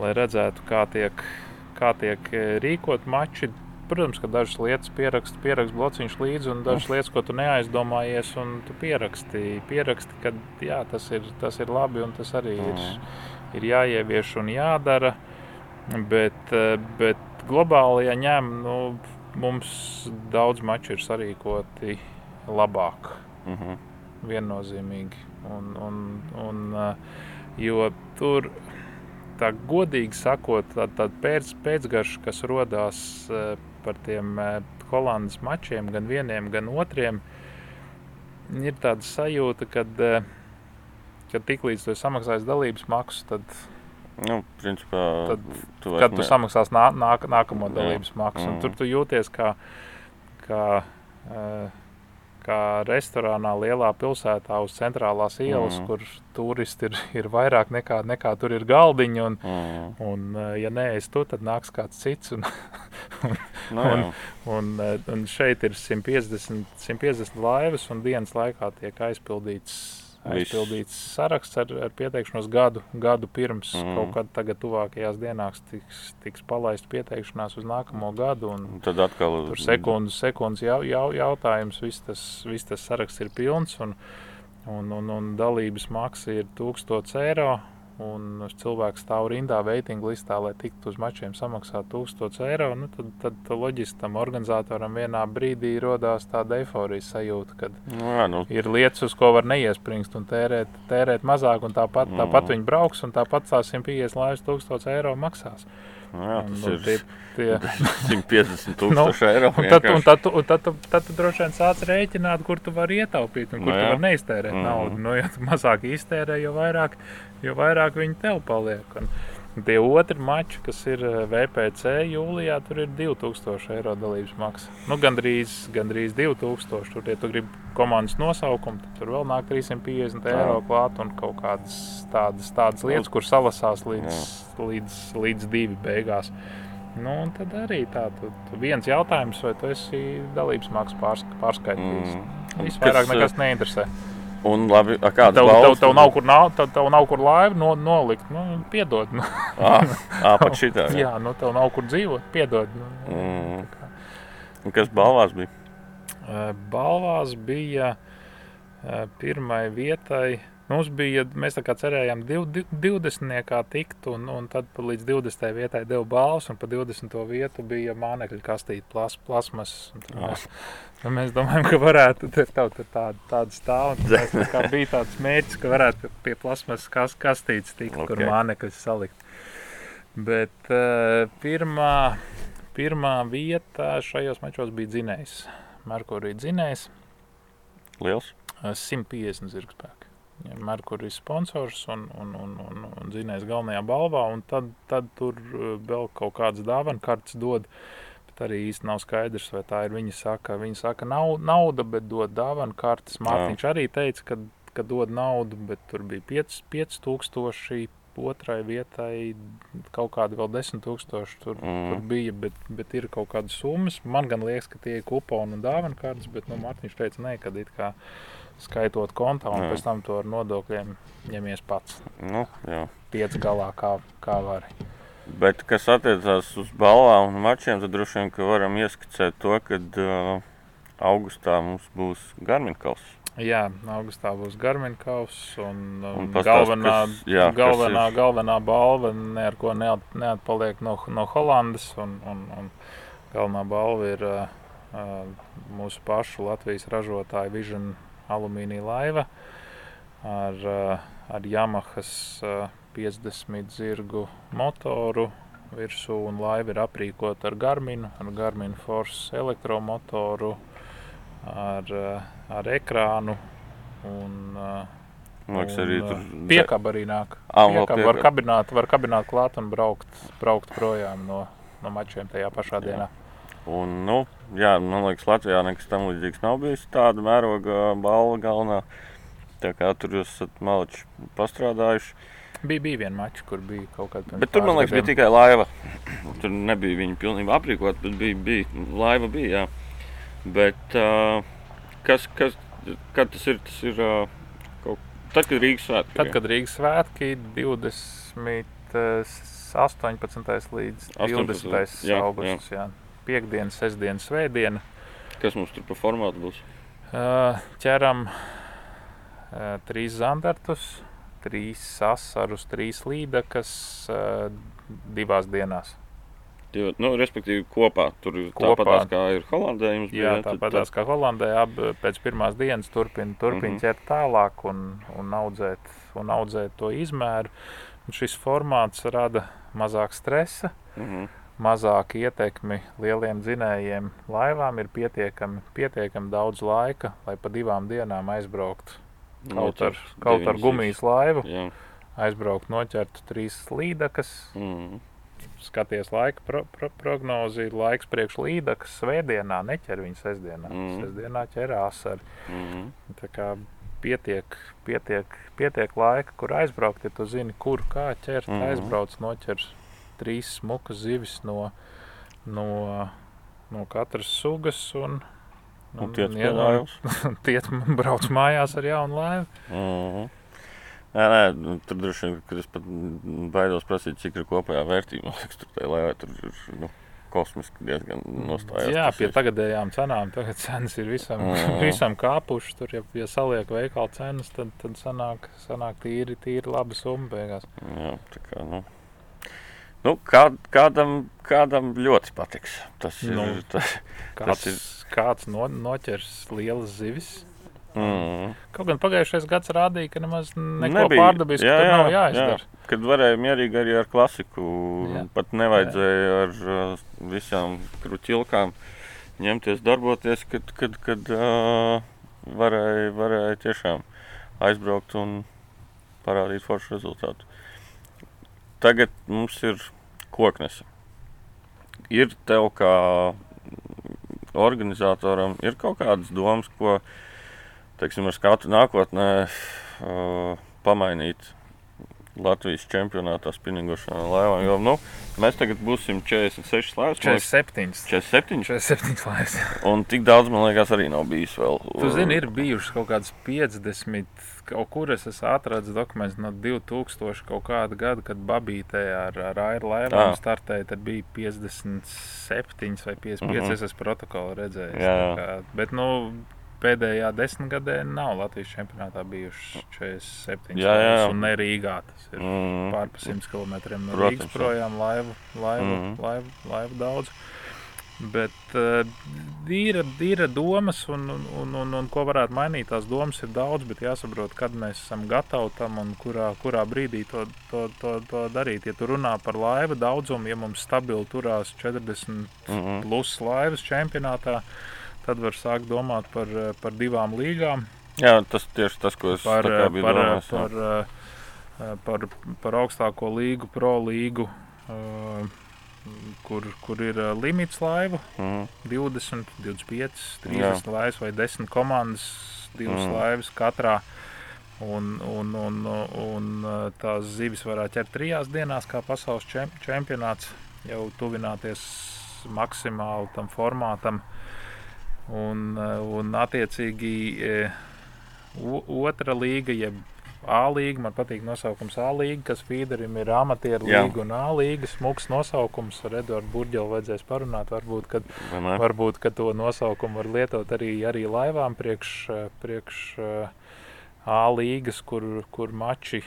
lai redzētu, kā tiek, kā tiek eh, rīkot mači. Protams, ka dažas lietas pierakst, pierakst blociņš līdzi, un dažas lietas, ko tu neaizdomājies, un tu pieraksti, pieraksti ka jā, tas, ir, tas ir labi un tas arī ir, ir jāievieš un jādara. Bet, eh, bet globāli, ja ņem, nu, mums daudz maču ir sarīkoti labāk Mhm. viennozīmīgi. Un, un, un, uh, jo tur, tā godīgi sakot, tā, tā pēc, pēcgarša, kas radās uh, par tiem uh, Holandas mačiem, gan vieniem, gan otriem, ir tāda sajūta, ka, kad tiklīdz tu esi samaksājis dalības maksu, tad, Nu, principā, Tad, tu kad tu ne- samaksās nā, nāk, nākamo Jā. dalības maksu, un Mhm. tur tu jūties kā, kā, uh, kā restorānā lielā pilsētā uz centrālās ielas, Mhm. kur turisti ir, ir vairāk nekā, nekā tur ir galdiņi. Un, Mhm. un, uh, ja nē, es tu, tad nāks kāds cits. Un, Nu, un- jā. un, uh, un šeit ir 150, 150 laivas, un dienas laikā tiek aizpildīts. Aizpildīts saraksts ar, ar pieteikšanos gadu, gadu pirms. Mm. Kaut kad tagad, tuvākajās dienās, tiks, tiks palaista pieteikšanās uz nākamo gadu. Un, Un Tad atkal Tur sekundes, sekundes jau, jau, jautājums, viss tas, viss tas saraksts ir pilns, un, un, un, un dalības maksa ir 1000 eiro. Un cilvēks stāv rindā, veitinga listā, lai tiktu uz mačiem samaksāt 1000 eiro. Nu, tad, tad, tad loģiski tam organizatoram vienā brīdī radās tāda eifórijas sajūta, ka Nu, jā, nu, ir lietas, uz ko var neiespringst un tērēt, tērēt mazāk, un tāpat, Mm. tāpat viņi brauks, un tāpat tās 150 laivas 1000 eiro maksās. nu, jā, tas un ir tie, tie, 150 tūkstoši eiro. Un tad, un tad, un tad, tu- tad tu droši vien sāc rēķināt, kur tu vari ietaupīt un kur Nu tu vari neiztērēt mm. -hmm. naudu. Nu, ja tu mazāk iztērē, jo vairāk, jo vairāk viņi tev paliek. Un, Tie otri mači, kas ir eh, VPC jūlijā, tur ir 2000 eiro dalības maksa. Nu, gandrīz, gandrīz 2000. Tur, ja tu gribi komandas nosaukumu, tad tur vēl nāk 350 eiro klāt un kaut kādas tādas, tādas lietas, kur salasās līdz, līdz, līdz divi beigās. Nu, un tad arī tā, tu, tu viens jautājums, vai tu esi dalības maksu pārsk pārskaitījis. Mm. Mm. Viss Kas, vairāk eh, nekas neinteresē. Un labi, a, kāds Tev, tev, balvas tev, tad nav kur, nav, tev, tev nav kur laivu no, nolikt. Nu, piedod. Nu. Ā, ā, pat šitā. jā. Jā, nu tev nav kur dzīvot. Piedod. Nu, Mm. Un Kas balvās bija? Balvās bija pirmai vietai Mums bija, mēs tā kā cerējām, div, div, 20. tikt, un, un tad līdz 20. vietai deva balvas, un pa 20. vietu bija mānekļa kastīte, plas, plasmas. Mēs, nu, mēs domājam, ka varētu tur tā, tur tāda, tāda stāv, un tad mēs tā kā bija tāds mērķis, ka varētu pie plasmas kas, kastītes tikt, okay. kur mānekļus salikt. Bet uh, pirmā, pirmā vieta šajos mačos bija dzinējs. Merkurija dzinējs. Liels. Uh, 150 zirgspēki. Ja Merkurijas sponsors un, un, un, un, un zinājums galvenajā balvā, un tad, tad tur uh, vēl kaut kādas dāvana kartes dod. Bet arī īsti nav skaidrs, vai tā ir viņa saka. Viņa saka, nav nauda, bet dod dāvana kartes. Mārtiņš arī teica, ka, ka dod naudu, bet tur bija 5 5000. Otrai vietai kaut kādi vēl 10,000 tur, mm. tur Mm. bija, bet, bet ir kaut kādas summas. Man gan liekas, ka tie ir kuponi un dāvana kartes, bet nu, Mārtiņš teica, nē, kad it kā skaitot kontā un Jā. pēc tam to ar nodokļiem ņemies pats. Nu, jā. Pieci galā, kā, kā var. Bet, kas attiecās uz balvām un mačiem, tad droši vien ka varam ieskicēt to, ka uh, augustā mums būs Garminkaus. Jā, augustā būs Garminkaus un, Un un pastāst, galvenā, kas- jā, kas galvenā, ir? galvenā balva ne ar ko neat, neatpaliek no, no Holandas. Un, un, un galvenā balva ir uh, uh, mūsu pašu Latvijas ražotāja Vision alumīnija laiva ar, uh, ar Yamahas uh, 50 zirgu motoru. Virsū un laiva ir aprīkota ar Garminu, ar Garminu Force elektromotoru, ar, uh, ar ekrānu. Un, Man liekas, arī tur piekāpē arī nāk. Ā, vēl Piekaba var kabināt, var kabināt klāt un braukt, braukt projām no, no mačiem tajā pašā Jā. dienā. Un, nu, jā, man liekas, Latvijā nekas tam līdzīgs nav bijis. Tāda mēroga balva galvenā. Tā kā tur jūs esat maliči pastrādājuši. Bija, bija viena mača, kur bija kaut kāda Bet tur, man liekas, bija gadiem. tikai laiva. Tur nebija viņa pilnībā aprīkota, bet bija, bija laiva. Bija, jā. Bet uh, kas, kas, kad tas ir? Tas ir uh, kaut, tad, kad Rīgas svētki. Tad, kad Rīgas svētki 20, eh, 18. līdz 18., 20. jā, augusts, jā. Piektdiena, sestdiena, svētdiena. Kas mums tur pa formātu būs? Uh, ķeram uh, trīs zandartus, trīs sasarus, trīs līdakas uh, divās dienās. Jo, nu, respektīvi, kopā tur Kopā. tāpat kā ir Holandē. bija, Jā, tad- tāpat tad- kā Holandē, abi pēc pirmās dienas turpina turpin Mhm. ķert tālāk un, un, audzēt, un audzēt to izmēru. Un šis formāts rada mazāk stresa, Mhm. mazāk ietekmi lieliem dzinējiem. Laivām ir pietiekami, pietiekami daudz laika, lai pa divām dienām aizbrauktu kaut ar, kaut ar gumijas laivu. Jā. aizbraukt, noķert trīs līdakas, Mhm. skaties laika pro, pro, prognozi, laiks priekš līdakas, svētdienā neķer viņu sestdienā. Mhm. Sestdienā ķerās ar Mhm. Tā kā pietiek, pietiek, pietiek laika, kur aizbraukt. Ja tu zini, kur kā ķert, mm aizbrauc, noķer trīs smukas zivis no, no, no katras sugas. Un, Un tiec pie laivas. Tiet brauc mājās ar jaunu laivu. Mhm. Nē, nē, nu, tur droši vien, kad es pat baidos prasīt, cik ir kopējā vērtība. Man liekas, tur tajā laivā tur ir nu, kosmiski diezgan nostājās. Jā, pie ir. tagadējām cenām. Tagad cenas ir visam, Mhm. visam kāpušas. Tur, ja, ja saliek veikala cenas, tad, tad sanāk, sanāk tīri, tīri laba summa beigās. Jā, tā kā, nu. Nu, kā, kādam, kādam ļoti patiks. Tas ir. Nu. Tas, Kāds, ir- kāds no, noķers lielas zivis. mm, Kaut gan pagājušais gads rādīja, ka nemaz Nebija. pārdabisku Jā, jā, nav jāizdara. kad varēja mierīgi arī ar klasiku. Jā. Jā. Pat nevajadzēja ar uh, visām kruķilkām ņemties, darboties, kad, kad, kad uh, varēja, varēja tiešām aizbraukt un parādīt foršu rezultātu. Tagad mums ir koknes. Ir tev kā organizatoram, ir kaut kādas domas, ko teiksim, ar skatu nākotnē uh, pamainīt Latvijas čempionātā spinningošanā laivām. Jo, nu, mēs tagad būsim 46 laivas. man liekas, 47. 47. 47 laivas. Un tik daudz, man liekas, arī nav bijis vēl. Tu zini, ir bijušas kaut kādas 50, kaut kur es esmu atradzis dokumentus no 2000 kaut kāda gada, kad Babītē ar, ar airu laivām Ā. startēja. Tad bija 57 vai 55. Mhm. Es esmu protokolu redzējis. Jā, jā. Bet, nu, pēdējā desmitgadē nav Latvijas čempionātā bijušas 47 Jā, jā. un ne Rīgā. Tas ir Mm. pār pa 100 km no Protams, Rīgas jā. projām laivu, laivu, Mhm. laivu, laivu daudz. Bet uh, ir, ir domas, un, un, un, un, un ko varētu mainīt. Tās domas ir daudz, bet jāsaprot, kad mēs esam gatavi tam un kurā, kurā brīdī to, to, to, to darīt. Ja tu runā par laivu daudzumu, ja mums stabili turās 40 Mhm. plus laivas čempionātā, tad var sākt domāt par, eh, par divām līgām. Jā, tas tieši tas, ko es Par, eh, biju par, domājis. jā. par, eh, par, par augstāko līgu, pro līgu, eh, kur, kur ir eh, limits laivu. Mhm. 20, 25, 30 Jā. laivas vai 10 komandas, divas Mm. mm. laivas katrā. Un, un, un, un tās zivis varētu ķert trijās dienās, kā pasaules čem, čempionāts, jau tuvināties maksimāli tam formātam. Uh, un attiecīgi eh, otra līga, jeb A līga, man patīk nosaukums A līga, kas feederim ir amatieru līga un A līga. Smūgs nosaukums ar Eduardu Burģelu vajadzēs parunāt. Varbūt, kad? Varbūt ka to nosaukumu var lietot arī, arī laivām priekš, eh, priekš eh, A līgas, kur, kur, mači,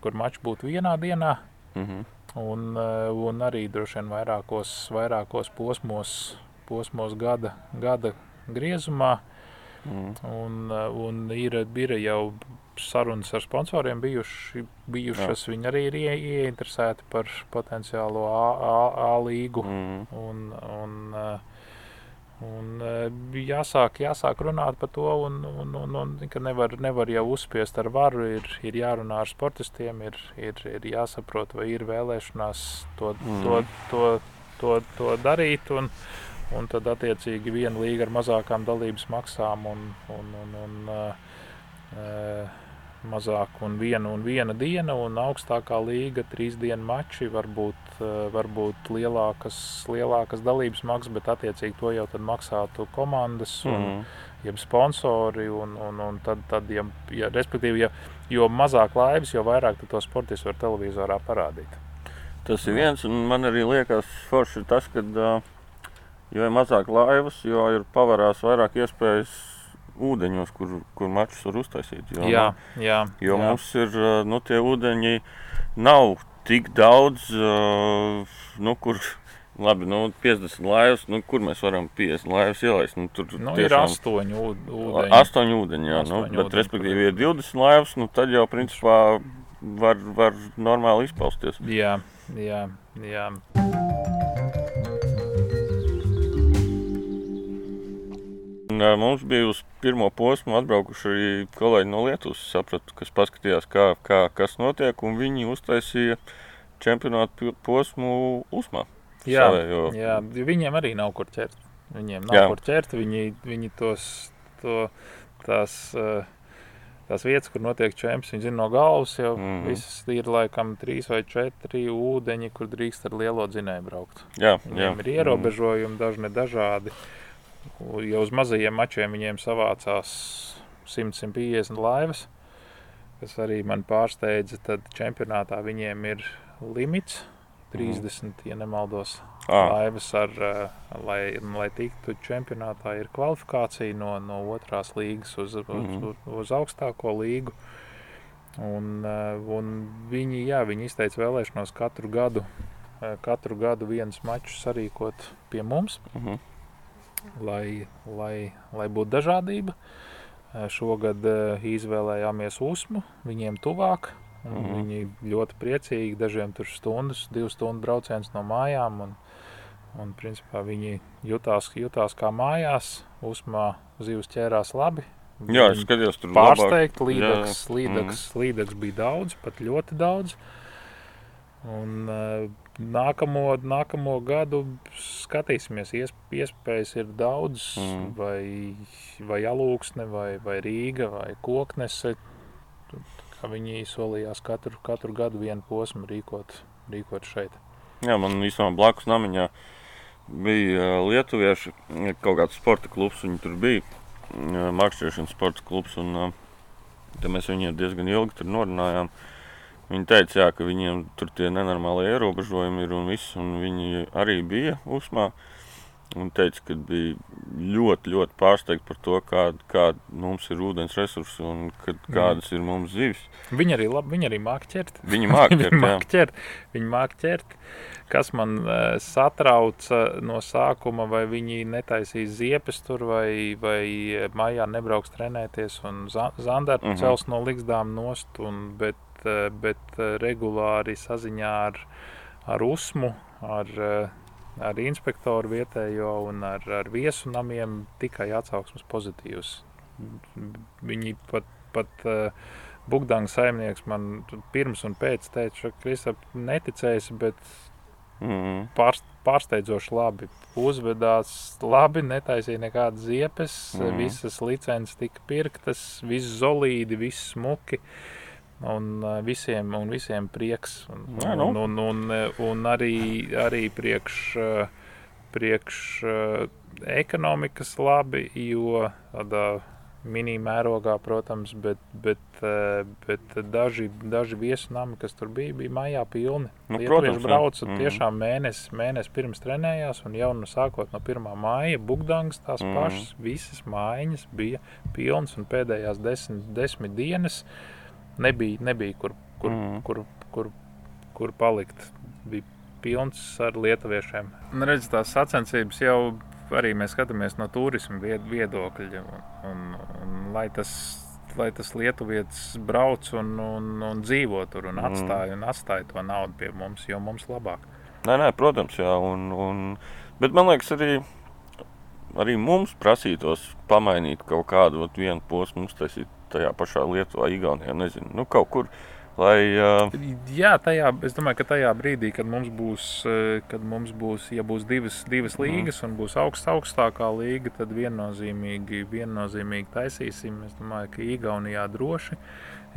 kur mači būtu vienā dienā. Mhm. Un, eh, un arī droši vien vairākos, vairākos posmos, posmos gada, gada griezumā. Mhm. Un, eh, un ir, ir jau sarunas ar sponsoriem bijuši, bijušas. Viņi arī ir ie, ieinteresēti par potenciālo A, A, A līgu. Mhm. Un, un, eh, un eh, jāsāk, jāsāk runāt par to, un, un, un, un ka nevar, nevar jau uzspiest ar varu. Ir, ir jārunā ar sportistiem, ir, ir, ir jāsaprot, vai ir vēlēšanās to, Mhm. to, to, to, to darīt. Un, un tad, attiecīgi, viena līga ar mazākām dalības maksām un, un, un, un uh, uh, mazāk, un viena, un viena diena, un augstākā līga trīs dienu mači var būt, uh, var būt lielākas, lielākas dalības maksas, bet attiecīgi to jau tad maksātu komandas. Un, Mhm. jeb sponsori. Un, un, un tad, tad ja, ja, respektīvi, ja, jo mazāk laivas, jo vairāk to sportistu var televizorā parādīt. Tas ir viens, un man arī liekas, forši ir tas, ka uh, jo ir mazāk laivas, jo ir pavarās vairāk iespējas ūdeņos, kur, kur mačus var uztaisīt. Jo, Jā, jā, jo jā. mums ir uh, nu, tie ūdeņi nav tik daudz, uh, nu, kur. Labi, nu, 50 laivas, nu, kur mēs varam 50 laivas ielaist? Nu, tur Nu, ir astoņi ū- ūdeņi. Astoņi ūdeņi, jā. Nu, Astoņi bet, ūdeņi, respektīvi, ir 20 laivas, nu, tad jau, principā, var, var normāli izpausties. Jā, jā, jā. Un, ā, mums bija uz pirmo posmu atbraukuši arī kolēģi no Lietuvas. Es sapratu, kas paskatījās, kā, kā, kas notiek, un viņi uztaisīja čempionātu pi- posmu Usmā. Jā, Savējo. jā, viņiem arī nav kur ķert. Viņiem nav Jā. jā. kur ķert. Viņi, viņi tos, to, tās, eh, tās vietas, kur notiek čempions, viņi zina no galvas. Jau mm. -hmm. visas ir laikam trīs vai četri ūdeņi, kur drīkst ar lielo dzinēju braukt. Jā, jā. Viņiem ir ierobežojumi, daži ne dažādi. Jau uz mazajiem mačiem viņiem savācās 100-150 laivas, kas arī man pārsteidza. Tad čempionātā viņiem ir limits 30, ja nemaldos, Ah, laivas, ar, eh, lai, lai tiktu čempionātā, ir kvalifikācija no, no otrās līgas uz, uz, Mhm. uz, uz augstāko līgu. Un, eh, un viņi, jā, viņi izteica vēlēšanos katru gadu, eh, katru gadu viens mačs sarīkot pie mums, mhm. Lai, lai, lai būtu dažādība. Eh, Šogad eh, izvēlējāmies USMU, viņiem tuvāk. un Mhm. Viņi ļoti priecīgi, dažiem tur stundas, divu stundu brauciens no mājām. Un, un principā viņi jutās, jutās kā mājās. Uzmā zivs ķērās labi. jā, es skatījos tur labāk. Pārsteigt, līdaks, Jā, jā. līdaks, līdaks bija daudz, pat ļoti daudz. Un, uh, nākamo, nākamo gadu skatīsimies, ies, iespējas ir daudz, Mm. vai, vai alūksne, vai, vai Rīga, vai Koknese. Kā viņi solījās katru, katru gadu vienu posmu rīkot, rīkot šeit. Jā, man īstenībā blakus namiņā bija lietuvieši, kaut kāds sporta klubs, viņi tur bija, ā, makšķerēšanas sporta klubs, un mēs viņiem diezgan ilgi tur norunājām. Viņi teica, jā, ka viņiem tur tie nenormālie ierobežojumi ir un viss, un viņi arī bija uzmā. un teica, ka bija ļoti, ļoti pārsteigti par to, kāda kā mums ir ūdens resursi un kad, kādas ir mums zivis. Viņi arī, labi, viņi arī māk ķert. Viņi māk ķert, viņi māk ķert. Viņi māk ķert. Kas man uh, satrauca no sākuma, vai viņi netaisīs ziepes tur, vai, vai maijā nebrauks trenēties, un Zandarta Mhm. mm -hmm. cels no likstām nost, un, bet, uh, bet uh, regulāri saziņā ar, ar USMU, ar, uh, ar inspektoru vietējo un ar, ar viesu namiem tikai atsauksmes pozitīvs. Viņi pat, pat uh, Bugdāna saimnieks man pirms un pēc teica, ka Kristap neticējis, bet Mm. pārst, pārsteidzoši labi uzvedās. Labi, netaisīja nekādas ziepes, mm. Visas licences tika pirktas, viss zolīdi, viss smuki. Un uh, visiem, un visiem prieks. Un, Jā, nu. un, un, un, un arī, arī priekš, uh, priekš uh, ekonomikas labi, jo tādā mini-mērogā, protams, bet, bet, uh, bet daži, daži viesunami, kas tur bija, bija mājā pilni. Nu, Lietuvieši protams, brauca Mhm. tiešām mēnesi, mēnesi pirms trenējās, un jau no sākot no 1. māja Bugdāngas tās mm. pašas, visas mājiņas bija pilnas, un pēdējās desmit, desmit dienas nebija, nebija kur, kur, mm. kur, kur, kur palikt. Bija pilns ar lietuviešiem. Redz, tās sacensības jau arī mēs skatāmies no turisma vied, viedokļa, un, un, un lai tas lai tas lietuvietis brauc un, un, un dzīvo tur un atstāja, un atstāja to naudu pie mums, jo mums labāk. Nē, nē, protams, jā. Un, un, bet man liekas, arī, arī mums prasītos pamainīt kaut kādu vienu posmu, uztaisīt tajā pašā Lietuvā, Igaunijā, nezinu, nu, kaut kur. Lai, uh, Jā, tajā, es domāju, ka tajā brīdī, kad mums būs, eh, kad mums būs, ja būs divas, divas līgas un būs augst, augstākā līga, tad viennozīmīgi, viennozīmīgi taisīsim. Es domāju, ka Igaunijā droši.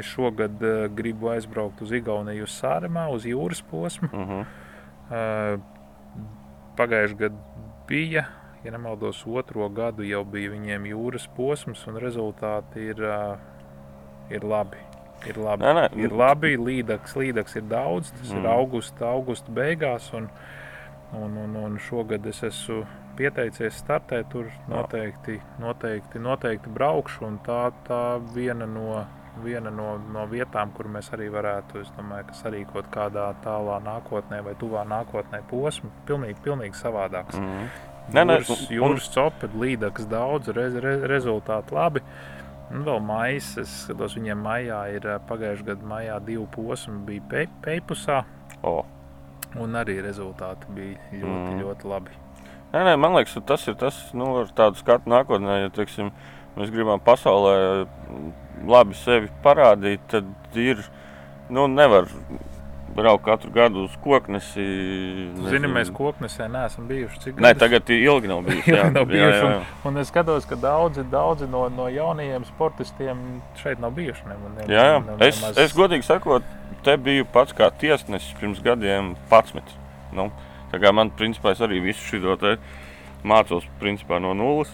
Es šogad uh, gribu aizbraukt uz Igauniju, uz Sāremā, uz jūras posmu. uh -huh. Uh, Pagājušajā gadā bija, ja nemaldos, otro gadu jau bija viņiem jūras posms, un rezultāti ir, ir labi. Ir labi, Nē, nē. ir labi līdaks, līdaks ir daudz, tas mm. ir augusta, augusta beigās, un, un, un, un šogad es esmu pieteicies startēt, tur noteikti, noteikti, noteikti braukšu, un tā, tā viena no viena no, no vietām, kur mēs arī varētu, es domāju, ka sarīkot kādā tālā nākotnē vai tuvā nākotnē posmu, pilnīgi, pilnīgi savādāks. Mm -hmm. Nē, nē, Jūras, jūras copet, līdaks daudz, rez, re, rezultāti labi. Un vēl maijs, es skatos, viņiem maijā ir ā, pagājušajā gadā maijā divi posmi, bija pe, Peipusā, oh. un arī rezultāti bija ļoti, Mm. ļoti labi. Nē, nē, man liekas, ka tas ir tas, nu, ar tādu skatu nākotnē, ja teiksim, mēs gribam pasaulē labi sevi parādīt, tad ir, nu, nevar braukt katru gadu uz koknesi. Zini, mēs koknesē neesam bijuši. Cik Nē, tagad ir ilgi nav bijis. jā. Nav Jā, bijuši, jā, jā. Un es skatos, ka daudzi, daudzi no, no jaunajiem sportistiem šeit nav bijuši. Ne, ne, Jā, jā. ne- Es, nemaz- es godīgi sakot, te biju pats kā tiesnesis pirms gadiem, 11. Nu, tā kā man, principā, es arī visu šo mācos principā, no nulles.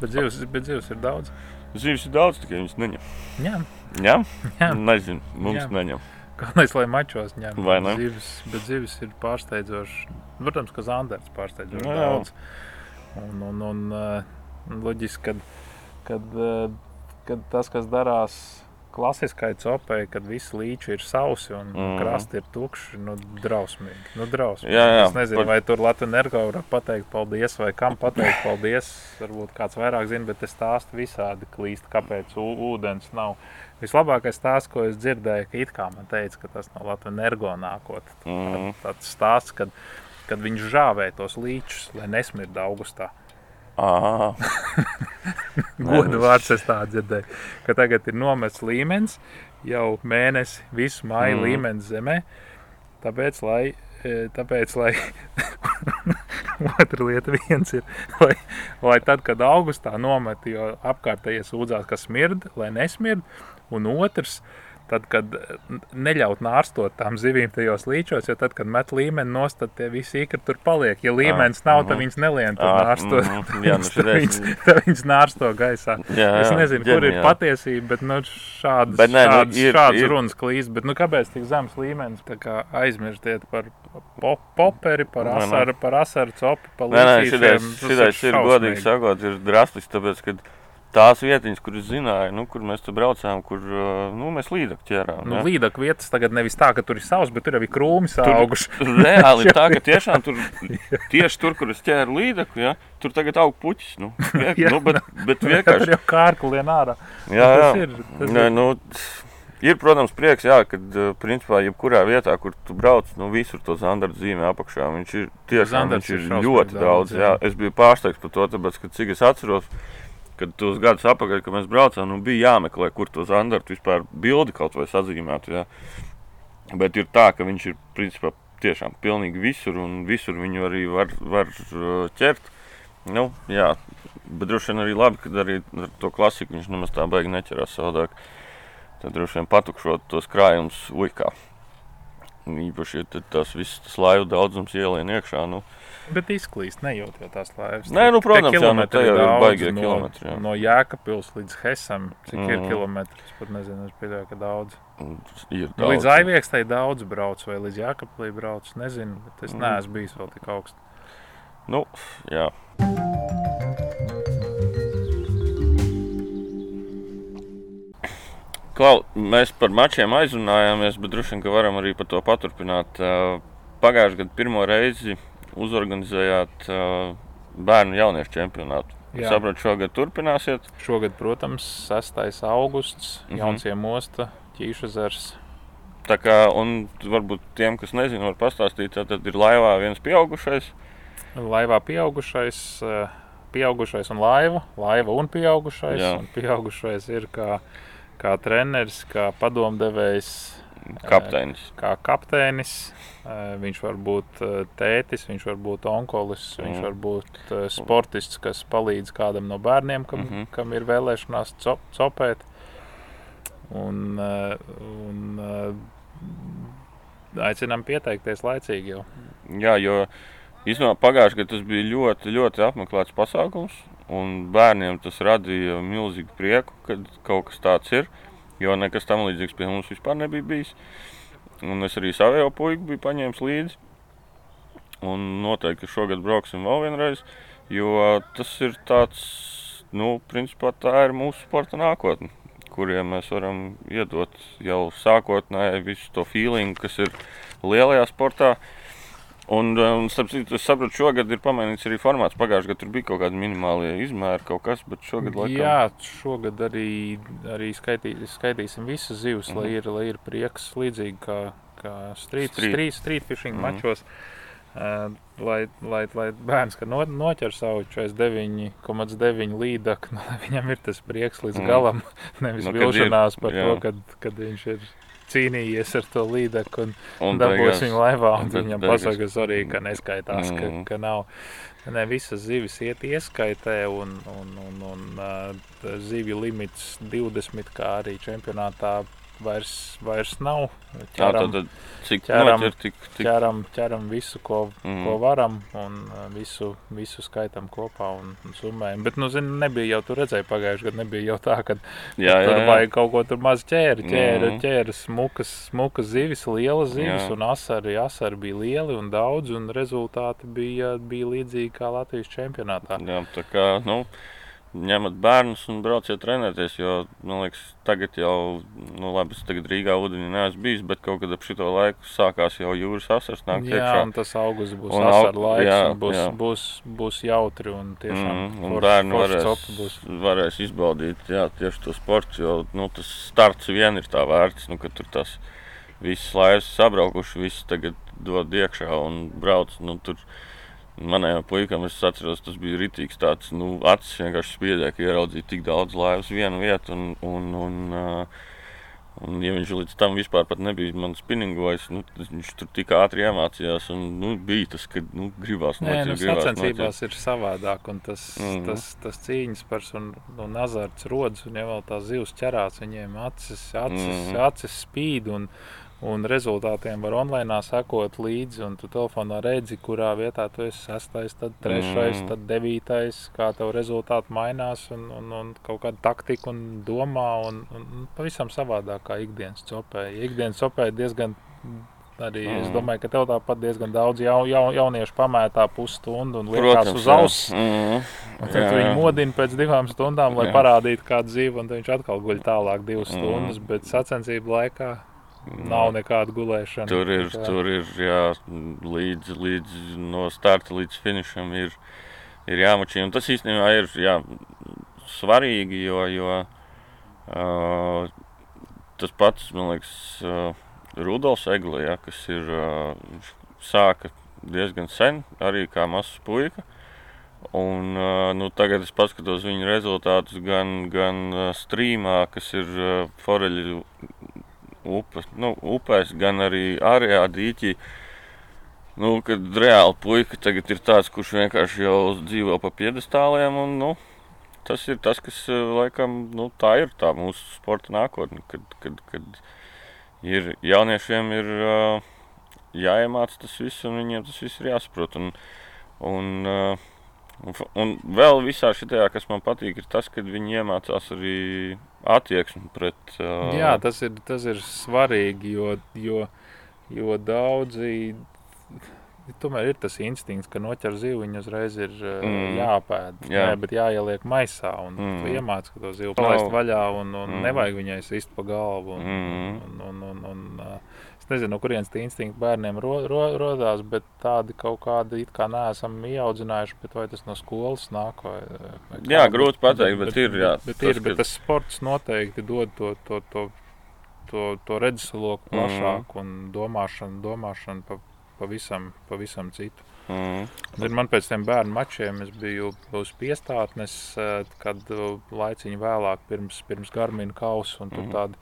Bet dzīves, bet dzīves ir daudz. Zīves ir daudz, tikai viņas neņem. Jā, Jā? Jā. Nezinu, mums Jā. neņem. Galvenais, lai mačos ņemtu. Zivis, bet zivis ir pārsteidzoši. Protams, ka Zanders pārsteidzoši Jā. daudz. Un, un, un uh, loģiski, kad, kad, uh, kad tas, kas darās klasiskai copei, kad visi līči ir sausi un mm. Krasti ir tukši, nu, drausmīgi. Nu, drausmīgi. Jā, jā, es nezinu, par- vai tur Latvijas energo var pateikt paldies, vai kam pateikt paldies. Varbūt kāds vairāk zina, bet es stāstu visādi klīst, kāpēc ūdens nav. Vislabākais stāsts, ko es dzirdēju, ka it kā man teica, ka tas no Latvijas energo nākot. Mhm. Tāds stāsts, kad, kad viņš žāvē tos līčus, lai nesmird augustā. Godu vārds es tā dzirdēju, ka tagad ir nomests līmenis, jau mēnesi, visu māju mm. līmenis zemē. Tāpēc, lai, e, tāpēc, lai otra lieta viens ir, lai, lai tad, kad augustā nomet, jo apkārtējie sūdzās, ka smird, lai nesmird, un otrs, tad, kad neļaut nārstot tām zivīm tajos līčos, jo tad, kad met līmeni nost, tad tie visi ikri tur paliek. Ja līmenis nav, tad viņas nelien tur nārstot. Jā, nu tad, viņas, tad viņas nārsto gaisā. Jā, jā, es nezinu, kur ir patiesība, bet nu, šādas, bet, nē, šādas, nu, ir, šādas ir. runas klīst. Bet, nu, kāpēc tik zems līmenis? Aizmirstiet par pop, poperi, par asaru, par asaru copi, par līdzekļiem. Šitais ir godīgi sakot, ir drastiski, tāpēc, ka tās vietiņas, kuras zināja, nu, kur mēs tur braucām, kur nu, mēs līdzekļus ķērām. Nu, līdzekļu vietas tagad nevis tā, ka tur ir savs, bet tur arī krūmi auguši. Reāli ir tā, ka tiešām tur, tieši tur, kur es ķēru līdzekļu, ja, tur tagad aug puķis. Nu, viek, nu, bet, bet vienkārši. tur jau kārkli lien ārā. Jā, jā. Tas ir, tas Nē, ir. Nu, Ir, protams, prieks, jā, kad, principā, jebkurā vietā, kur tu brauc, nu, visur to zandarta zīmē apakšā. Viņš ir tiešām viņš ir ļoti daudz. jā. Jā. Es biju pārsteigts par to, tāpēc, ka cik es atceros, kad tos gadus atpakaļ, kad mēs braucām, nu, bija jāmeklē, kur to zandartu vispār bildi kaut vai sazīmētu. Jā. Bet ir tā, ka viņš ir principā tiešām pilnīgi visur, un visur viņu arī var, var uh, ķert. Nu, jā, bet droši vien arī labi, ka arī ar to klasiku viņš nemaz tā baigi neķerās savādāk. Tad droši vien patukšot tos krājumus uikā. Īpaši, ja tas viss tas laivu daudzums ielien iekšā. Nu, Bet izklīst, nejūt jau tās laivas. Nē, nu, protams, jau nu, tā ir baigie no, kilometri. Jā. No Jēkabpils līdz Hesam, cik mm. ir mhm. kilometri, es pat nezinu, es pieļauju, ka daudz. Ir daudz. Līdz Aiviekstai daudz brauc, vai līdz Jēkablī brauc, nezinu, bet es mm. neesmu bijis vēl tik augstu. Nu, jā. Klau, mēs par mačiem aizrunājāmies, bet droši vien, ka varam arī par to paturpināt. Pagājušajā gadā pirmo reizi uzorganizējāt bērnu jauniešu čempionātu. Es saprotu, šogad turpināsiet. Šogad, protams, 6. augusts, mm -hmm. Jaunsiem mosta, Ķīšazars. Tā kā, un varbūt tiem, kas nezina, var pastāstīt, tad ir laivā viens pieaugušais. Laivā pieaugušais, pieaugušais un laiva, laiva un pieaugušais. Jā. Un pieaugušais ir kā, kā treneris, kā padomdevējs. Kapteinis. Kā kapteinis, Eh, viņš var būt eh, tētis, viņš var būt onkolis, mm. viņš var būt eh, sportists, kas palīdz kādam no bērniem, kam, mm -hmm. kam ir vēlēšanās cop, copēt. Un, un aicinām pieteikties laicīgi jau. Jā, jo īstenībā pagājušajā gadā tas bija ļoti, ļoti apmeklēts pasākums. Un bērniem tas radīja milzīgu prieku, kad kaut kas tāds ir. Jo nekas tam līdzīgs pie mums vispār nebija bijis. Uh, Un es arī savu puiku biju paņēmis līdzi. Un noteikti šogad brauksim vēl vienreiz, jo tas ir tāds, nu, principā tā ir mūsu sporta nākotne, kuriem mēs varam iedot jau sākotnēji visu to feelingu, kas ir lielajā sportā. Un, un starp citu, es saprotu, šogad ir pamainīts arī formāts. Pagājušajā gadā tur bija kaut kādi minimālie izmēri, kaut kas, bet šogad laikam... Jā, šogad arī, arī skaitī, skaitīsim visas zivs, mm. lai, ir, lai ir prieks līdzīgi kā, kā street, street. street, street fishing mm. mačos. Uh, lai, lai, lai bērns no, noķer savu 49,9 līdzekļu, nu, viņam ir tas prieks līdz mm. galam. Nevis nu, vilšanās par jā. to, kad, kad viņš ir cīnījies ar to līdzekli un, un dabūs viņu laivā. Un viņam pasaka, arī, ka neskaitās, mm. ka, ka nav. Ne, visas zivis iet ieskaitē, un, un, un, un uh, zivju limits 20, kā arī čempionātā vairs, vairs nav. Ķeram, Jā, tad, cik ķeram, ir, tik, tik... ķeram, ķeram visu, ko, mm. ko varam, un uh, visu, visu skaitam kopā un, un summējam. Bet, nu, zini, nebija jau tur redzēja pagājušajā gadā, nebija jau tā, ka jā, jā, tur vajag kaut ko tur maz ķēri, ķēri, mm. ķēri smukas, smukas zivis, lielas zivis, jā. un asari, asari bija lieli un daudz, un rezultāti bija, bija līdzīgi kā Latvijas čempionātā. Jā, tā kā, nu, ņemat bērnus un brauciet trenēties. Jo, man liekas, tagad jau, nu, labi, es tagad Rīgā ūdenī neesmu bijis, bet kaut kad ap šo laiku sākās jau jūras asars. Jā, iekšā. un tas augusts būs un asars laiks, jā, būs, jā. Būs, būs jautri un tiešām mm, un forš, bērni varēs, būs. varēs izbaudīt jā, tieši to sportu, jo nu, tas starts vien ir tā vērts, nu, ka tur tas viss laivas sabraukuši, visi tagad dod iekšā un brauc. Nu, tur, Manējām puikam, es atceros, tas bija rītīgs tāds, nu, acis vienkārši spiedēja, ka ieraudzīja tik daudz laivas vienu vietu. Un, un, un, uh, Un, ja viņš līdz tam vispār nebija mans spinningojs, nu, tad viņš tur tik ātri iemācījās. Un, nu, bija tas, ka nu, gribās Nē, nu, gribās sacensībās ir savādāk. Un tas, mm. -hmm. tas, tas cīņas pars un, un azarts rodas. Un ja vēl tās zivs ķerās, viņiem acis, acis, mm. -hmm. acis spīd. Un, Un rezultātiem var online sekot līdzi, un tu telefonā redzi, kurā vietā tu esi sastais, tad trešais, Mm. tad devītais, kā tev rezultāti mainās, un, un, un kaut kāda taktika un domā, un, un, un pavisam savādāk kā ikdienas copē. Ikdienas copē ir diezgan, arī es Mm. domāju, ka tev tāpat diezgan daudz jau, jau, jauniešu pamētā pusstundu un liekas Protams, uz auss. Un tad Jā, viņi jā. modina pēc divām stundām, lai Jā. parādītu kādu dzīvi, un viņš atkal guļ tālāk divas Mm. stundas, bet sacensību laikā nav nekāda gulēšana. Tur ir, Tā kā- tur ir jā, līdz, līdz no starta līdz finišam ir, ir jāmačī. Un tas īstenībā ir jā, svarīgi, jo, jo uh, tas pats, man liekas, uh, Rudolfs Egli, ja, kas ir uh, sāka diezgan sen, arī kā mazs puika. Un, uh, nu, tagad es paskatos viņa rezultātus gan, gan uh, streamā, kas ir uh, foreļu upes, nu, upēs, gan arī ārējā dīķī. Nu, kad reāli puika tagad ir tāds, kurš vienkārši jau dzīvo pa piedestāliem. Un, nu, tas ir tas, kas eh, laikam nu, tā ir tā mūsu sporta nākotne. Kad, kad, kad ir jauniešiem ir uh, jāiemācās tas viss, un viņiem tas viss ir jāsaprot. Un, un, uh, un, un vēl visā šajā, kas man patīk, ir tas, ka viņi iemācās arī attieksmi pret. Uh, Jā, tas ir, tas ir svarīgi, jo, jo, jo daudzi. Tomēr ir tas instinkts, ka noķer zivu, viņa uzreiz ir uh, Mm. jāpēd. Jā. Nē, bet jāieliek maisā un Mm. iemācīt, ka to zivu palaist vaļā un, un Mm. nevajag viņai sist pa galvu. Un, Mm. un, un, un, un, uh, es nezinu, no kurienes tie instinkti bērniem ro, ro, rodās, bet tādi kaut kādi it kā neesam ieaudzinājuši, bet vai tas no skolas nāk? Vai, vai kā, Jā, grūti pateikt, bet ir, jā, Bet, tas, ir, bet tas sports noteikti dod to, to, to, to, to redzesloku Mhm. plašāku un domāšanu, domāšanu pa, pavisam, pavisam citu. Mm. Zin, man pēc tam bērnu mačiem es biju uz piestātnes, eh, kad eh, laiciņu vēlāk pirms, pirms Garmina kausa un tur Mhm. tādi,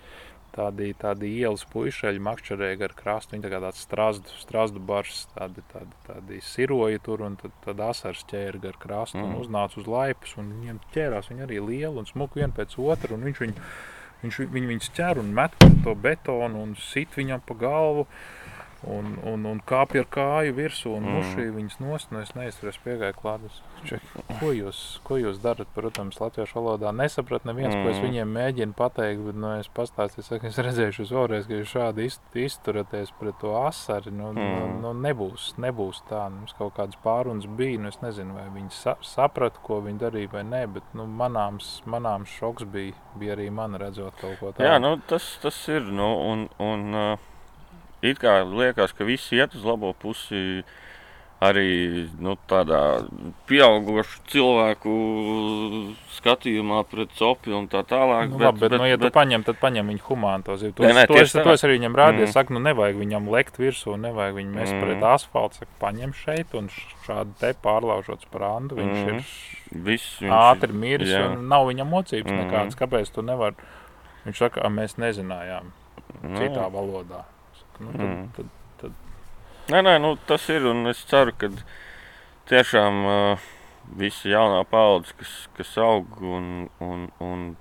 tādi, tādi ielas puišeļi makšķerēja gar krastu. Viņi tā kā tāds strazdu, strazdu bars, tādi, tādi, tādi siroji tur un tad, tad asars ķēra gar krastu un Mhm. uznāca uz laipus un viņiem ķērās. Viņi arī lieli un smuki vien pēc otra un viņš viņu Viņš viņu viņus ķer un met to betonu un sit viņam pa galvu. Un, un, un kāpj ar kāju virsū un Mm. mušīja viņas nost. Nu, es neizturēju, piegāju klāt. Es ček, Ko jūs, ko jūs darat? Protams, latviešu valodā nesapratu neviens, mm. ko es Mm. viņiem mēģinu pateikt. Bet, nu, es pastāstīju, saku, es redzēšu uz vēlreiz, ka jūs šādi iz- izturaties pret to asari. Nu, mm. Mm. nu, nu, nebūs, nebūs tā. Nu, Mums kaut kādas pārunas bija. Nu, es nezinu, vai viņi sa saprata, ko viņi darīja vai nē. Bet nu, manāms, manāms šoks bija, bija arī man redzot kaut ko tādu. Jā, nu, tas, tas ir. Nu, un, un, uh, it kā liekas, ka viss iet uz labo pusi. Arī nu, tādā pieaugušu cilvēku skatījumā pret copi un tā tālāk. Nu, bet, labi, bet, bet, nu, ja tu paņem, tad paņem viņu humānu to. To, Nē, es- to, es, to es arī viņam rādīju. Mm. Mm. Saku, nu, nevajag viņam lekt virsū, nevajag viņu mest Mm. pret asfaltu. Saku, paņem šeit un šādi te pārlaužot sprandu. Viņš Mm. ir viss viņš ātri miris jā. un nav viņam mocības Mhm. mm. nekādas. Kāpēc tu nevari? Viņš saka, "A, mēs nezinājām nu, citā valodā. Nu, tad, Mm. tad, tad, Nē, nē, nu, tas ir. Un es ceru, ka tiešām uh, visa jaunā paudze, kas, kas aug un, un, un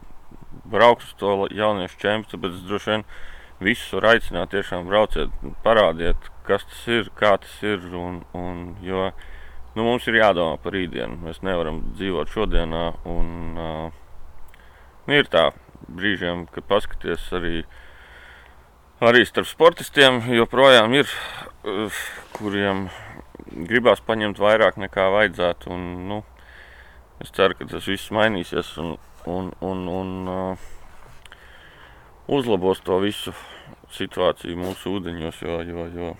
brauks uz to jauniešu čempionu, bet es droši vien visus varu aicināt, tiešām brauciet, parādiet, kas tas ir, kā tas ir. Un, un, jo nu, mums ir jādomā par rītdienu. Mēs nevaram dzīvot šodienā. Un, uh, nu, ir tā brīžiem, kad paskaties arī. Arī starp sportistiem joprojām ir, uh, kuriem gribās paņemt vairāk nekā vajadzētu. Un, nu, es ceru, ka tas viss mainīsies un, un, un, un uh, uzlabos to visu situāciju mūsu ūdeņos. Jo, jo, jo,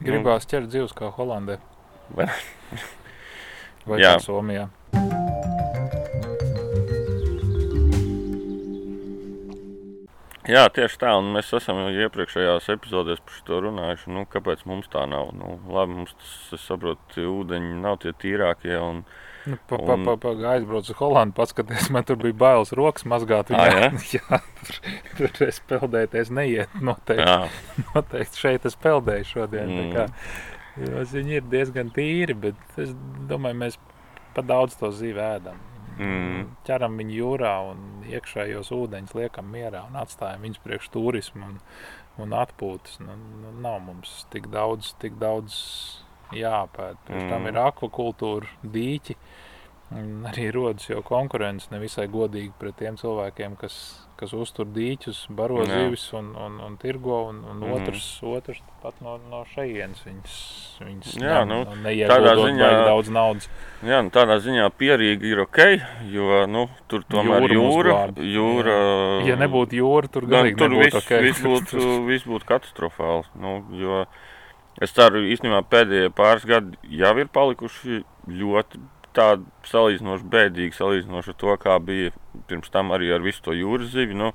gribās ķert dzīves kā Holandē Vai- vai Jā. Somijā. Jā, tieši tā, un mēs esam jau iepriekšējās epizodēs par to runājuši. Nu, kāpēc mums tā nav? Nu, labi, mums tas, es saprotu, ūdeņi nav tie tīrākie. Un, Nu, pa, pa, pa, pa, aizbraucu uz Holandu, paskaties, man tur bija bailes rokas mazgāt. Ā, jā? jā tur, tur es peldēties neiet. Noteikti, jā, noteikti šeit es peldēju šodien. Mm. Kā, viņi ir diezgan tīri, bet es domāju, mēs pa daudz to zīvi ēdam. Mm. Ķeram viņu jūrā un iekšējos ūdeņus liekam mierā un atstājam viņus priekš turismu un, un atpūtas. Nu, nu, nav mums tik daudz, tik daudz jāpēta. Pirms tam Mm. ir akvakultūra, dīķi. Un arī rodas jau konkurence nevisai godīgi pret tiem cilvēkiem, kas, kas uztur dīķus, baro Jā. zivis un, un, un tirgo. Un, un Mhm. otrs, otrs pat no, no šejienes viņas, viņas Jā, ne- nu, tādā neieguldot ziņā- daudz naudas. Jā, nu, tādā ziņā pierīgi ir ok, jo nu, tur tomēr Jūra jūra. jūra Ja nebūtu jūra, tur gan, galīgi tur nebūtu viss, ok. viss būtu, viss būtu katastrofāli. Nu, jo es ceru, īstenībā pēdējie pāris gadi jau ir palikuši ļoti tādi salīdzinoši bēdīgi, salīdzinoši ar to, kā bija pirms tam arī ar visu to jūras zivi. Nu,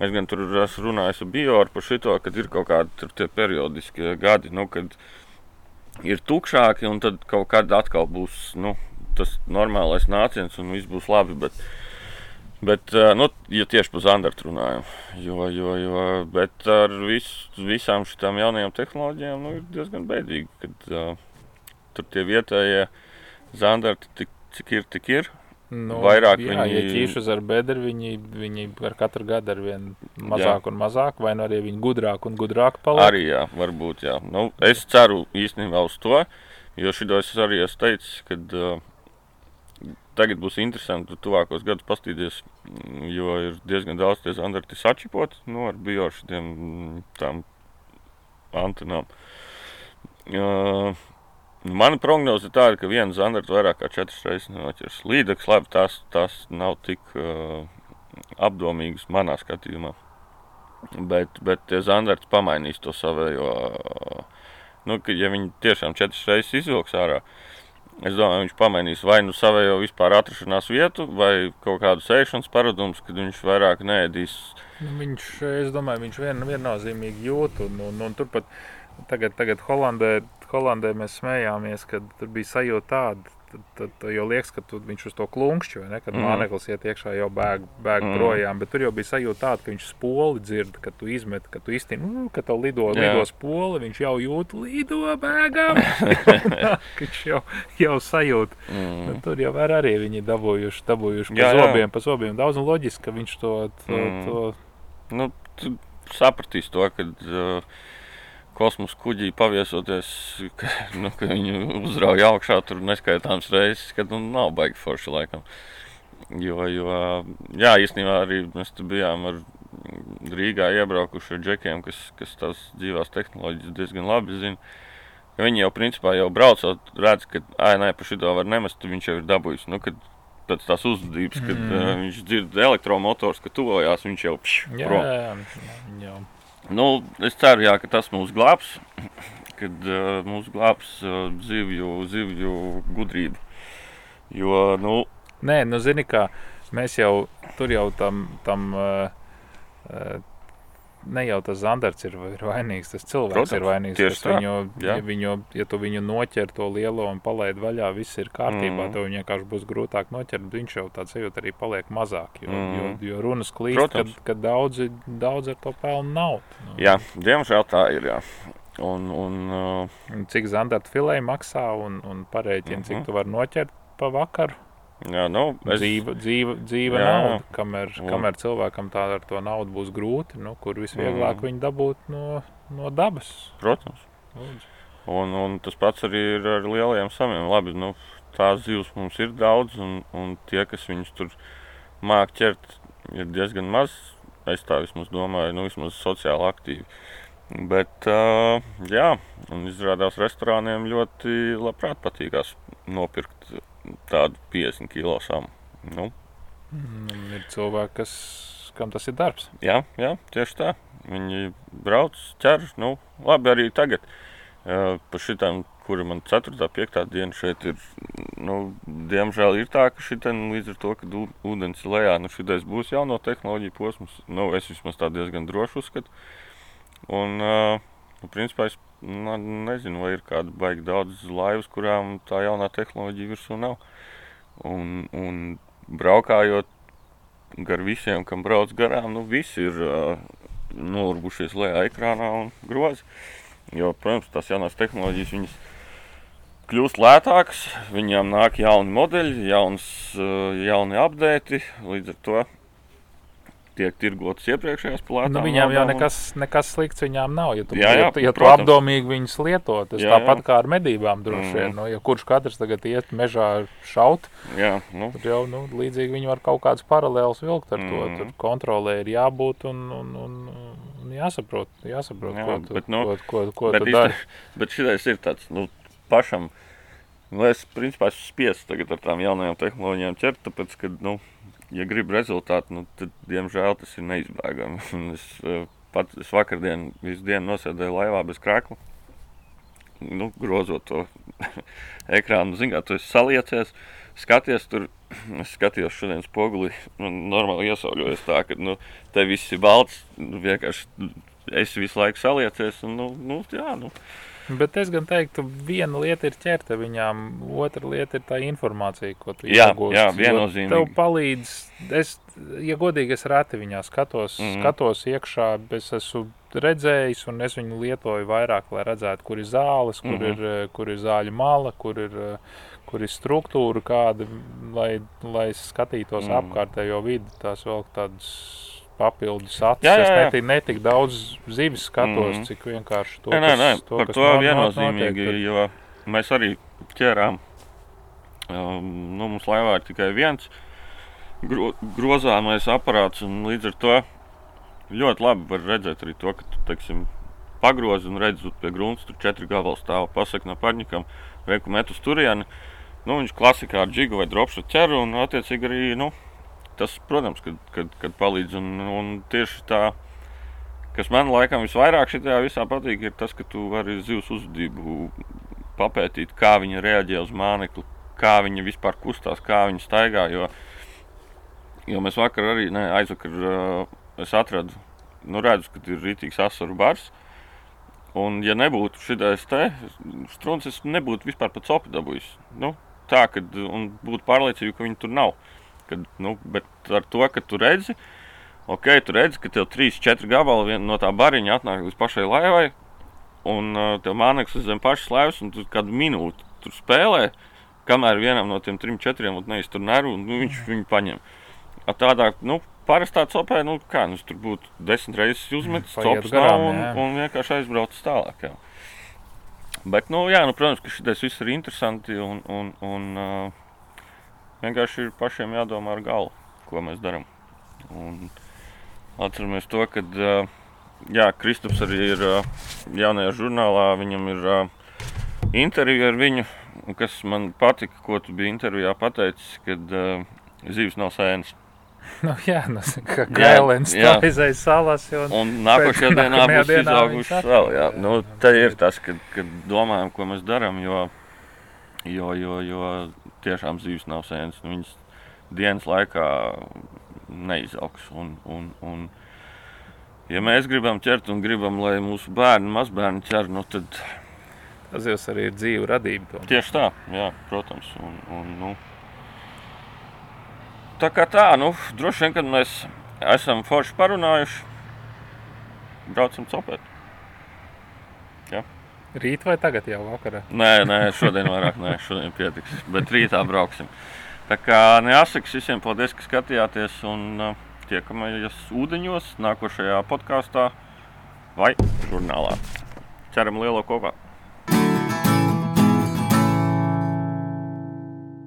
Es gan tur esmu runājis ar Bioru par šo, kad ir kaut kādi periodiskie gadi, nu, kad ir tukšāki, un tad kaut kad atkal būs nu, tas normālais nāciens, un viss būs labi. Bet, bet nu, ja tieši par Zandartu runājam, jo, jo, jo, bet ar vis, visām šīm jaunajām tehnoloģijām nu, ir diezgan bēdīgi, kad uh, tur tie vietējie Zandarti, tik, cik ir, tik ir. Nu, Vairāk jā, viņi... ja viņi- ķīšus ar bedri, viņi, viņi ar katru gadu ar vien mazāk jā. un mazāk, vai nu arī viņi gudrāk un gudrāk paliek. Arī jā, varbūt jā. Nu, es ceru īstenībā uz to, jo šito es arī esmu teicis, ka uh, tagad būs interesanti tuvākos gadus paskatīties, mm, jo ir diezgan daudz tie standarti sačipot nu, ar biošiem tām antenām. Uh, Mana prognoze ir tāda, ka viena zandarta vairāk kā četras reizes noķers. Līdeks, labi, tās, tās nav tik uh, apdomīgas manā skatījumā. Bet, bet tie zandarti pamainīs to savējo. Nu, ka, ja viņi tiešām četras reizes izvilks ārā, es domāju, viņš pamainīs vai nu savējo vispār atrašanās vietu, vai kaut kādu sēšanas paradumus, kad viņš vairāk neēdīs. Nu, viņš, es domāju, viņš vien, viennozīmīgi jūt. Un, un, un turpat tagad, tagad Holandē, Holandē mēs smējāmies, ka tur bija sajūta tāda. Tad, tad, tad jau liekas, ka tu, viņš uz to klunkšķi, vai ne? Kad mm. Māneklis iet iekšā, jau bēg, bēg mm. Projām. Bet tur jau bija sajūta tāda, ka viņš spoli dzird, ka tu izmet, ka tu iztīni, uh, ka tev lido, Jā. lido spoli. Viņš jau jūt, lido bēgām. viņš jau, jau sajūt. Mm. Nu, tur jau var arī viņi dabūjuši, dabūjuši pa Jā, jā. zobiem, pa zobiem. Daudz un loģiski, ka viņš to, to, Mm. to Nu, sapratīs to, ka uh, kosmosa kuģī paviesoties, ka, nu, ka viņu uzrauja augšā tur neskaitāms reizes, kad nu, nav baigi forši laikam. Jo, jo jā, īstenībā arī mēs bijām ar Rīgā iebraukuši ar džekiem, kas, kas tās dzīvās tehnoloģijas diezgan labi zina. Ja viņi jau principā jau braucot, redz, ka ai, nē, pa šito var nemest, viņš jau ir dabūjis. Nu, kad, pēc tās uzvedības, kad Mm. uh, viņš dzird elektromotors, ka tuvojās, viņš jau pš, Nu, es ceru, jā, ka tas mūs glābs, kad uh, mūs glābs uh, zivju, zivju gudrība. Jo, nu, Nē, nu, zini, kā mēs jau tur jau tam, tam uh, ne jau tas zandarts ir, ir vainīgs, tas cilvēks Protams, ir vainīgs. Viņu, ja, viņu, ja tu viņu noķer to lielo un palaid vaļā, viss ir kārtībā. Mm. Tev vienkārši būs grūtāk noķert, viņš jau tāds jūtas arī paliek mazāk. Jo, mm. jo, jo runas klīst, Protams. kad daudzi, daudz ar to pelnu nav. Nu, jā, diemžēl tā ir. Jā. Un, un, uh, Cik zandarta filē maksā un, un pareiķina, mm -hmm. cik Mhm. tu vari noķert pa vakaru. Jā, nu, es, dzīve, dzīve Jā. nauda, kamēr, Un- kamēr cilvēkam tā ar to naudu būs grūti, nu, kur visvieglāk Mm. viņu dabūt no, no dabas. protams. Lūdzu. Un, un tas pats arī ir ar lielajiem samiem. Labi, nu, tās zivs mums ir daudz, un, un tie, kas viņus tur māk ķert, ir diezgan maz. Es tā vismaz domāju, nu, vismaz sociāli aktīvi. Bet, uh, jā, un izrādās restorāniem ļoti labprāt patīkās nopirkt tādu 50 kilo samu. Nu, Mm, ir cilvēki, kas, kam tas ir darbs. jā, jā, tieši tā. Viņi brauc, ķer, nu, labi arī tagad. Par šitām kura man 4. un 5. diena šeit ir. Nu, diemžēl ir tā, ka šī līdz ar to, ka ūdens ir lejā, nu šitais būs jauno tehnoloģiju posms. Nu, es vismaz tā diezgan droši uzskatu. Un, uh, nu, principā, es nu, nezinu, vai ir kāda baigi daudz laivas, kurām tā jaunā tehnoloģija virsū nav. Un, un braukājot gar visiem, kam brauc garām, nu, visi ir uh, nolurbušies lejā ekrānā un grozi. Jo, protams, tās jaunās tehnoloģijas viņas kļūst lētākas, viņām nāk jauni modeļi, jauns, eh, jauni apgabati. Līdz ar to tiek tirgotas iepriekšējās plānotas. Nu, viņām jau nekas, nekas slikts viņām nav. Ja tu, Jā, jā, ja, ja tu apdomīgi viņus lieto, tas Jā, tāpat jā. kā ar medībām droši vien. Mhm. Nu, ja kurš katrs tagad iet mežā šaut, Jā, nu, tad jau nu, līdzīgi viņi var kaut kādas paralēlas vilkt ar to. Mhm. Tur kontrolē ir jābūt un, un, un, un jāsaprot, jāsaprot Jā, ko tu, bet, nu, ko, ko, ko bet, tu dari. bet šitais ir tāds nu, pašam. Nu, es principā esmu spiests tagad ar tām jaunajām tehnoloģijām ķert, tāpēc, ka, nu, ja gribi rezultātu, nu, tad, diemžēl, tas ir neizbēgami. Es eh, pats es vakardien visu dienu nosēdēju laivā bez krākla. Nu, grozot to ekrānu, zināt, tu esi saliecies, skaties tur. Es skatījos šodien spogulī, man normāli iesauļojas tā, ka nu, te viss ir balts. Nu, vienkārši es visu laiku saliecies. Un, nu, nu, jā, nu, Bet es gan teiktu, viena lieta ir ķerta viņām, otra lieta ir tā informācija, ko tu Jā, iegūsti. jā, viennozīmīgi. Tev palīdz, es, ja godīgi, es reti viņā skatos, mm. -hmm. skatos iekšā, es esmu redzējis un es viņu lietoju vairāk, lai redzētu, kur ir zāles, kur, mm. -hmm. ir, eh, kur ir zāļu mala, kur ir, eh, kur ir struktūra kāda, lai, lai skatītos mm. Mhm. apkārtējo vidi, tās vēl tādas papildus acis. Jā, jā, jā. Es netik, netik daudz zivis skatos, mm cik vienkārši to, nē, nē, nē, to, par to no- no- viennozīmīgi, notiek, jo mēs arī ķērām. Um, nu, mums laivā ir tikai viens gro, grozāmais aparāts, un līdz ar to ļoti labi var redzēt arī to, ka tu, teiksim, pagrozi un redzi pie grunts, tur četri gabali stāv, pasaka no parņikam, veiku met uz turieni. Nu, viņš klasikā ar džigu vai dropšu ķer, un attiecīgi arī, nu, tas, protams, kad, kad, kad palīdz, un, un tieši tā, kas man laikam visvairāk šajā visā patīk, ir tas, ka tu vari zivs uzvedību papētīt, kā viņi reaģē uz mānekli, kā viņi vispār kustās, kā viņi staigā. Jo, jo mēs vakar arī, ne, aizvakar, uh, es atradu, nu, redzu, ka ir rītīgs asaru bars. Un, ja nebūtu šis te strūns, es nebūtu vispār pat copu dabūjis. Nu, tā, un būtu pārliecība, ka viņi tur nav. Kad, nu, bet ar to, ka tu redzi, ok, tu redzi, ka tev trīs, četri gabali vien no tā bariņa atnāk līdz pašai laivai, un uh, tev māneklis zem pašas laivas, un tu kādu minūti tur spēlē, kamēr vienam no tiem trim, četriem neiztur nervu, un nu, viņš viņu paņem. A tādā, nu, parastā copē, nu, kā, nu, tur būtu desmit reizes uzmetis, garām, nav, un, jā. un vienkārši aizbraucis tālāk. Jā. Bet, nu, jā, nu, protams, ka šis viss ir interesanti, un, un, un uh, vienkārši ir pašiem jādomā ar galvu, ko mēs darām. Un atceramies to, ka Kristaps arī ir jaunajā žurnālā, viņam ir intervija ar viņu, kas man patika, ko tu biji intervijā pateicis, kad zivs nav sēnes. Nu, jā, nu, kā gailens jā. tā aiz salas. Un, Un nākošajā dienā būs viņš vēl. Jā. Nu, tā ir tas, kad, kad domājam, ko mēs darām, jo, jo, jo, jo tiešām zivs nav sēnes. Nu, viņas dienas laikā neizaugs. Un, un, un, ja mēs gribam ķert un gribam, lai mūsu bērni, mazbērni ķer, nu, tad Tas jau arī ir dzīve radība. Tieši tā, jā, protams. Un, un, nu, tā kā tā, nu, droši vien, kad mēs esam forši parunājuši, braucam copēt. Rīt vai tagad jau vakarā? Nē, nē, šodien vairāk nē, šodien pietiks, bet rītā brauksim. Tā kā neasakas visiem paldies, ka skatījāties un uh, tiekamies ūdeņos nākošajā podkāstā vai žurnālā. Ceram lielo kopā!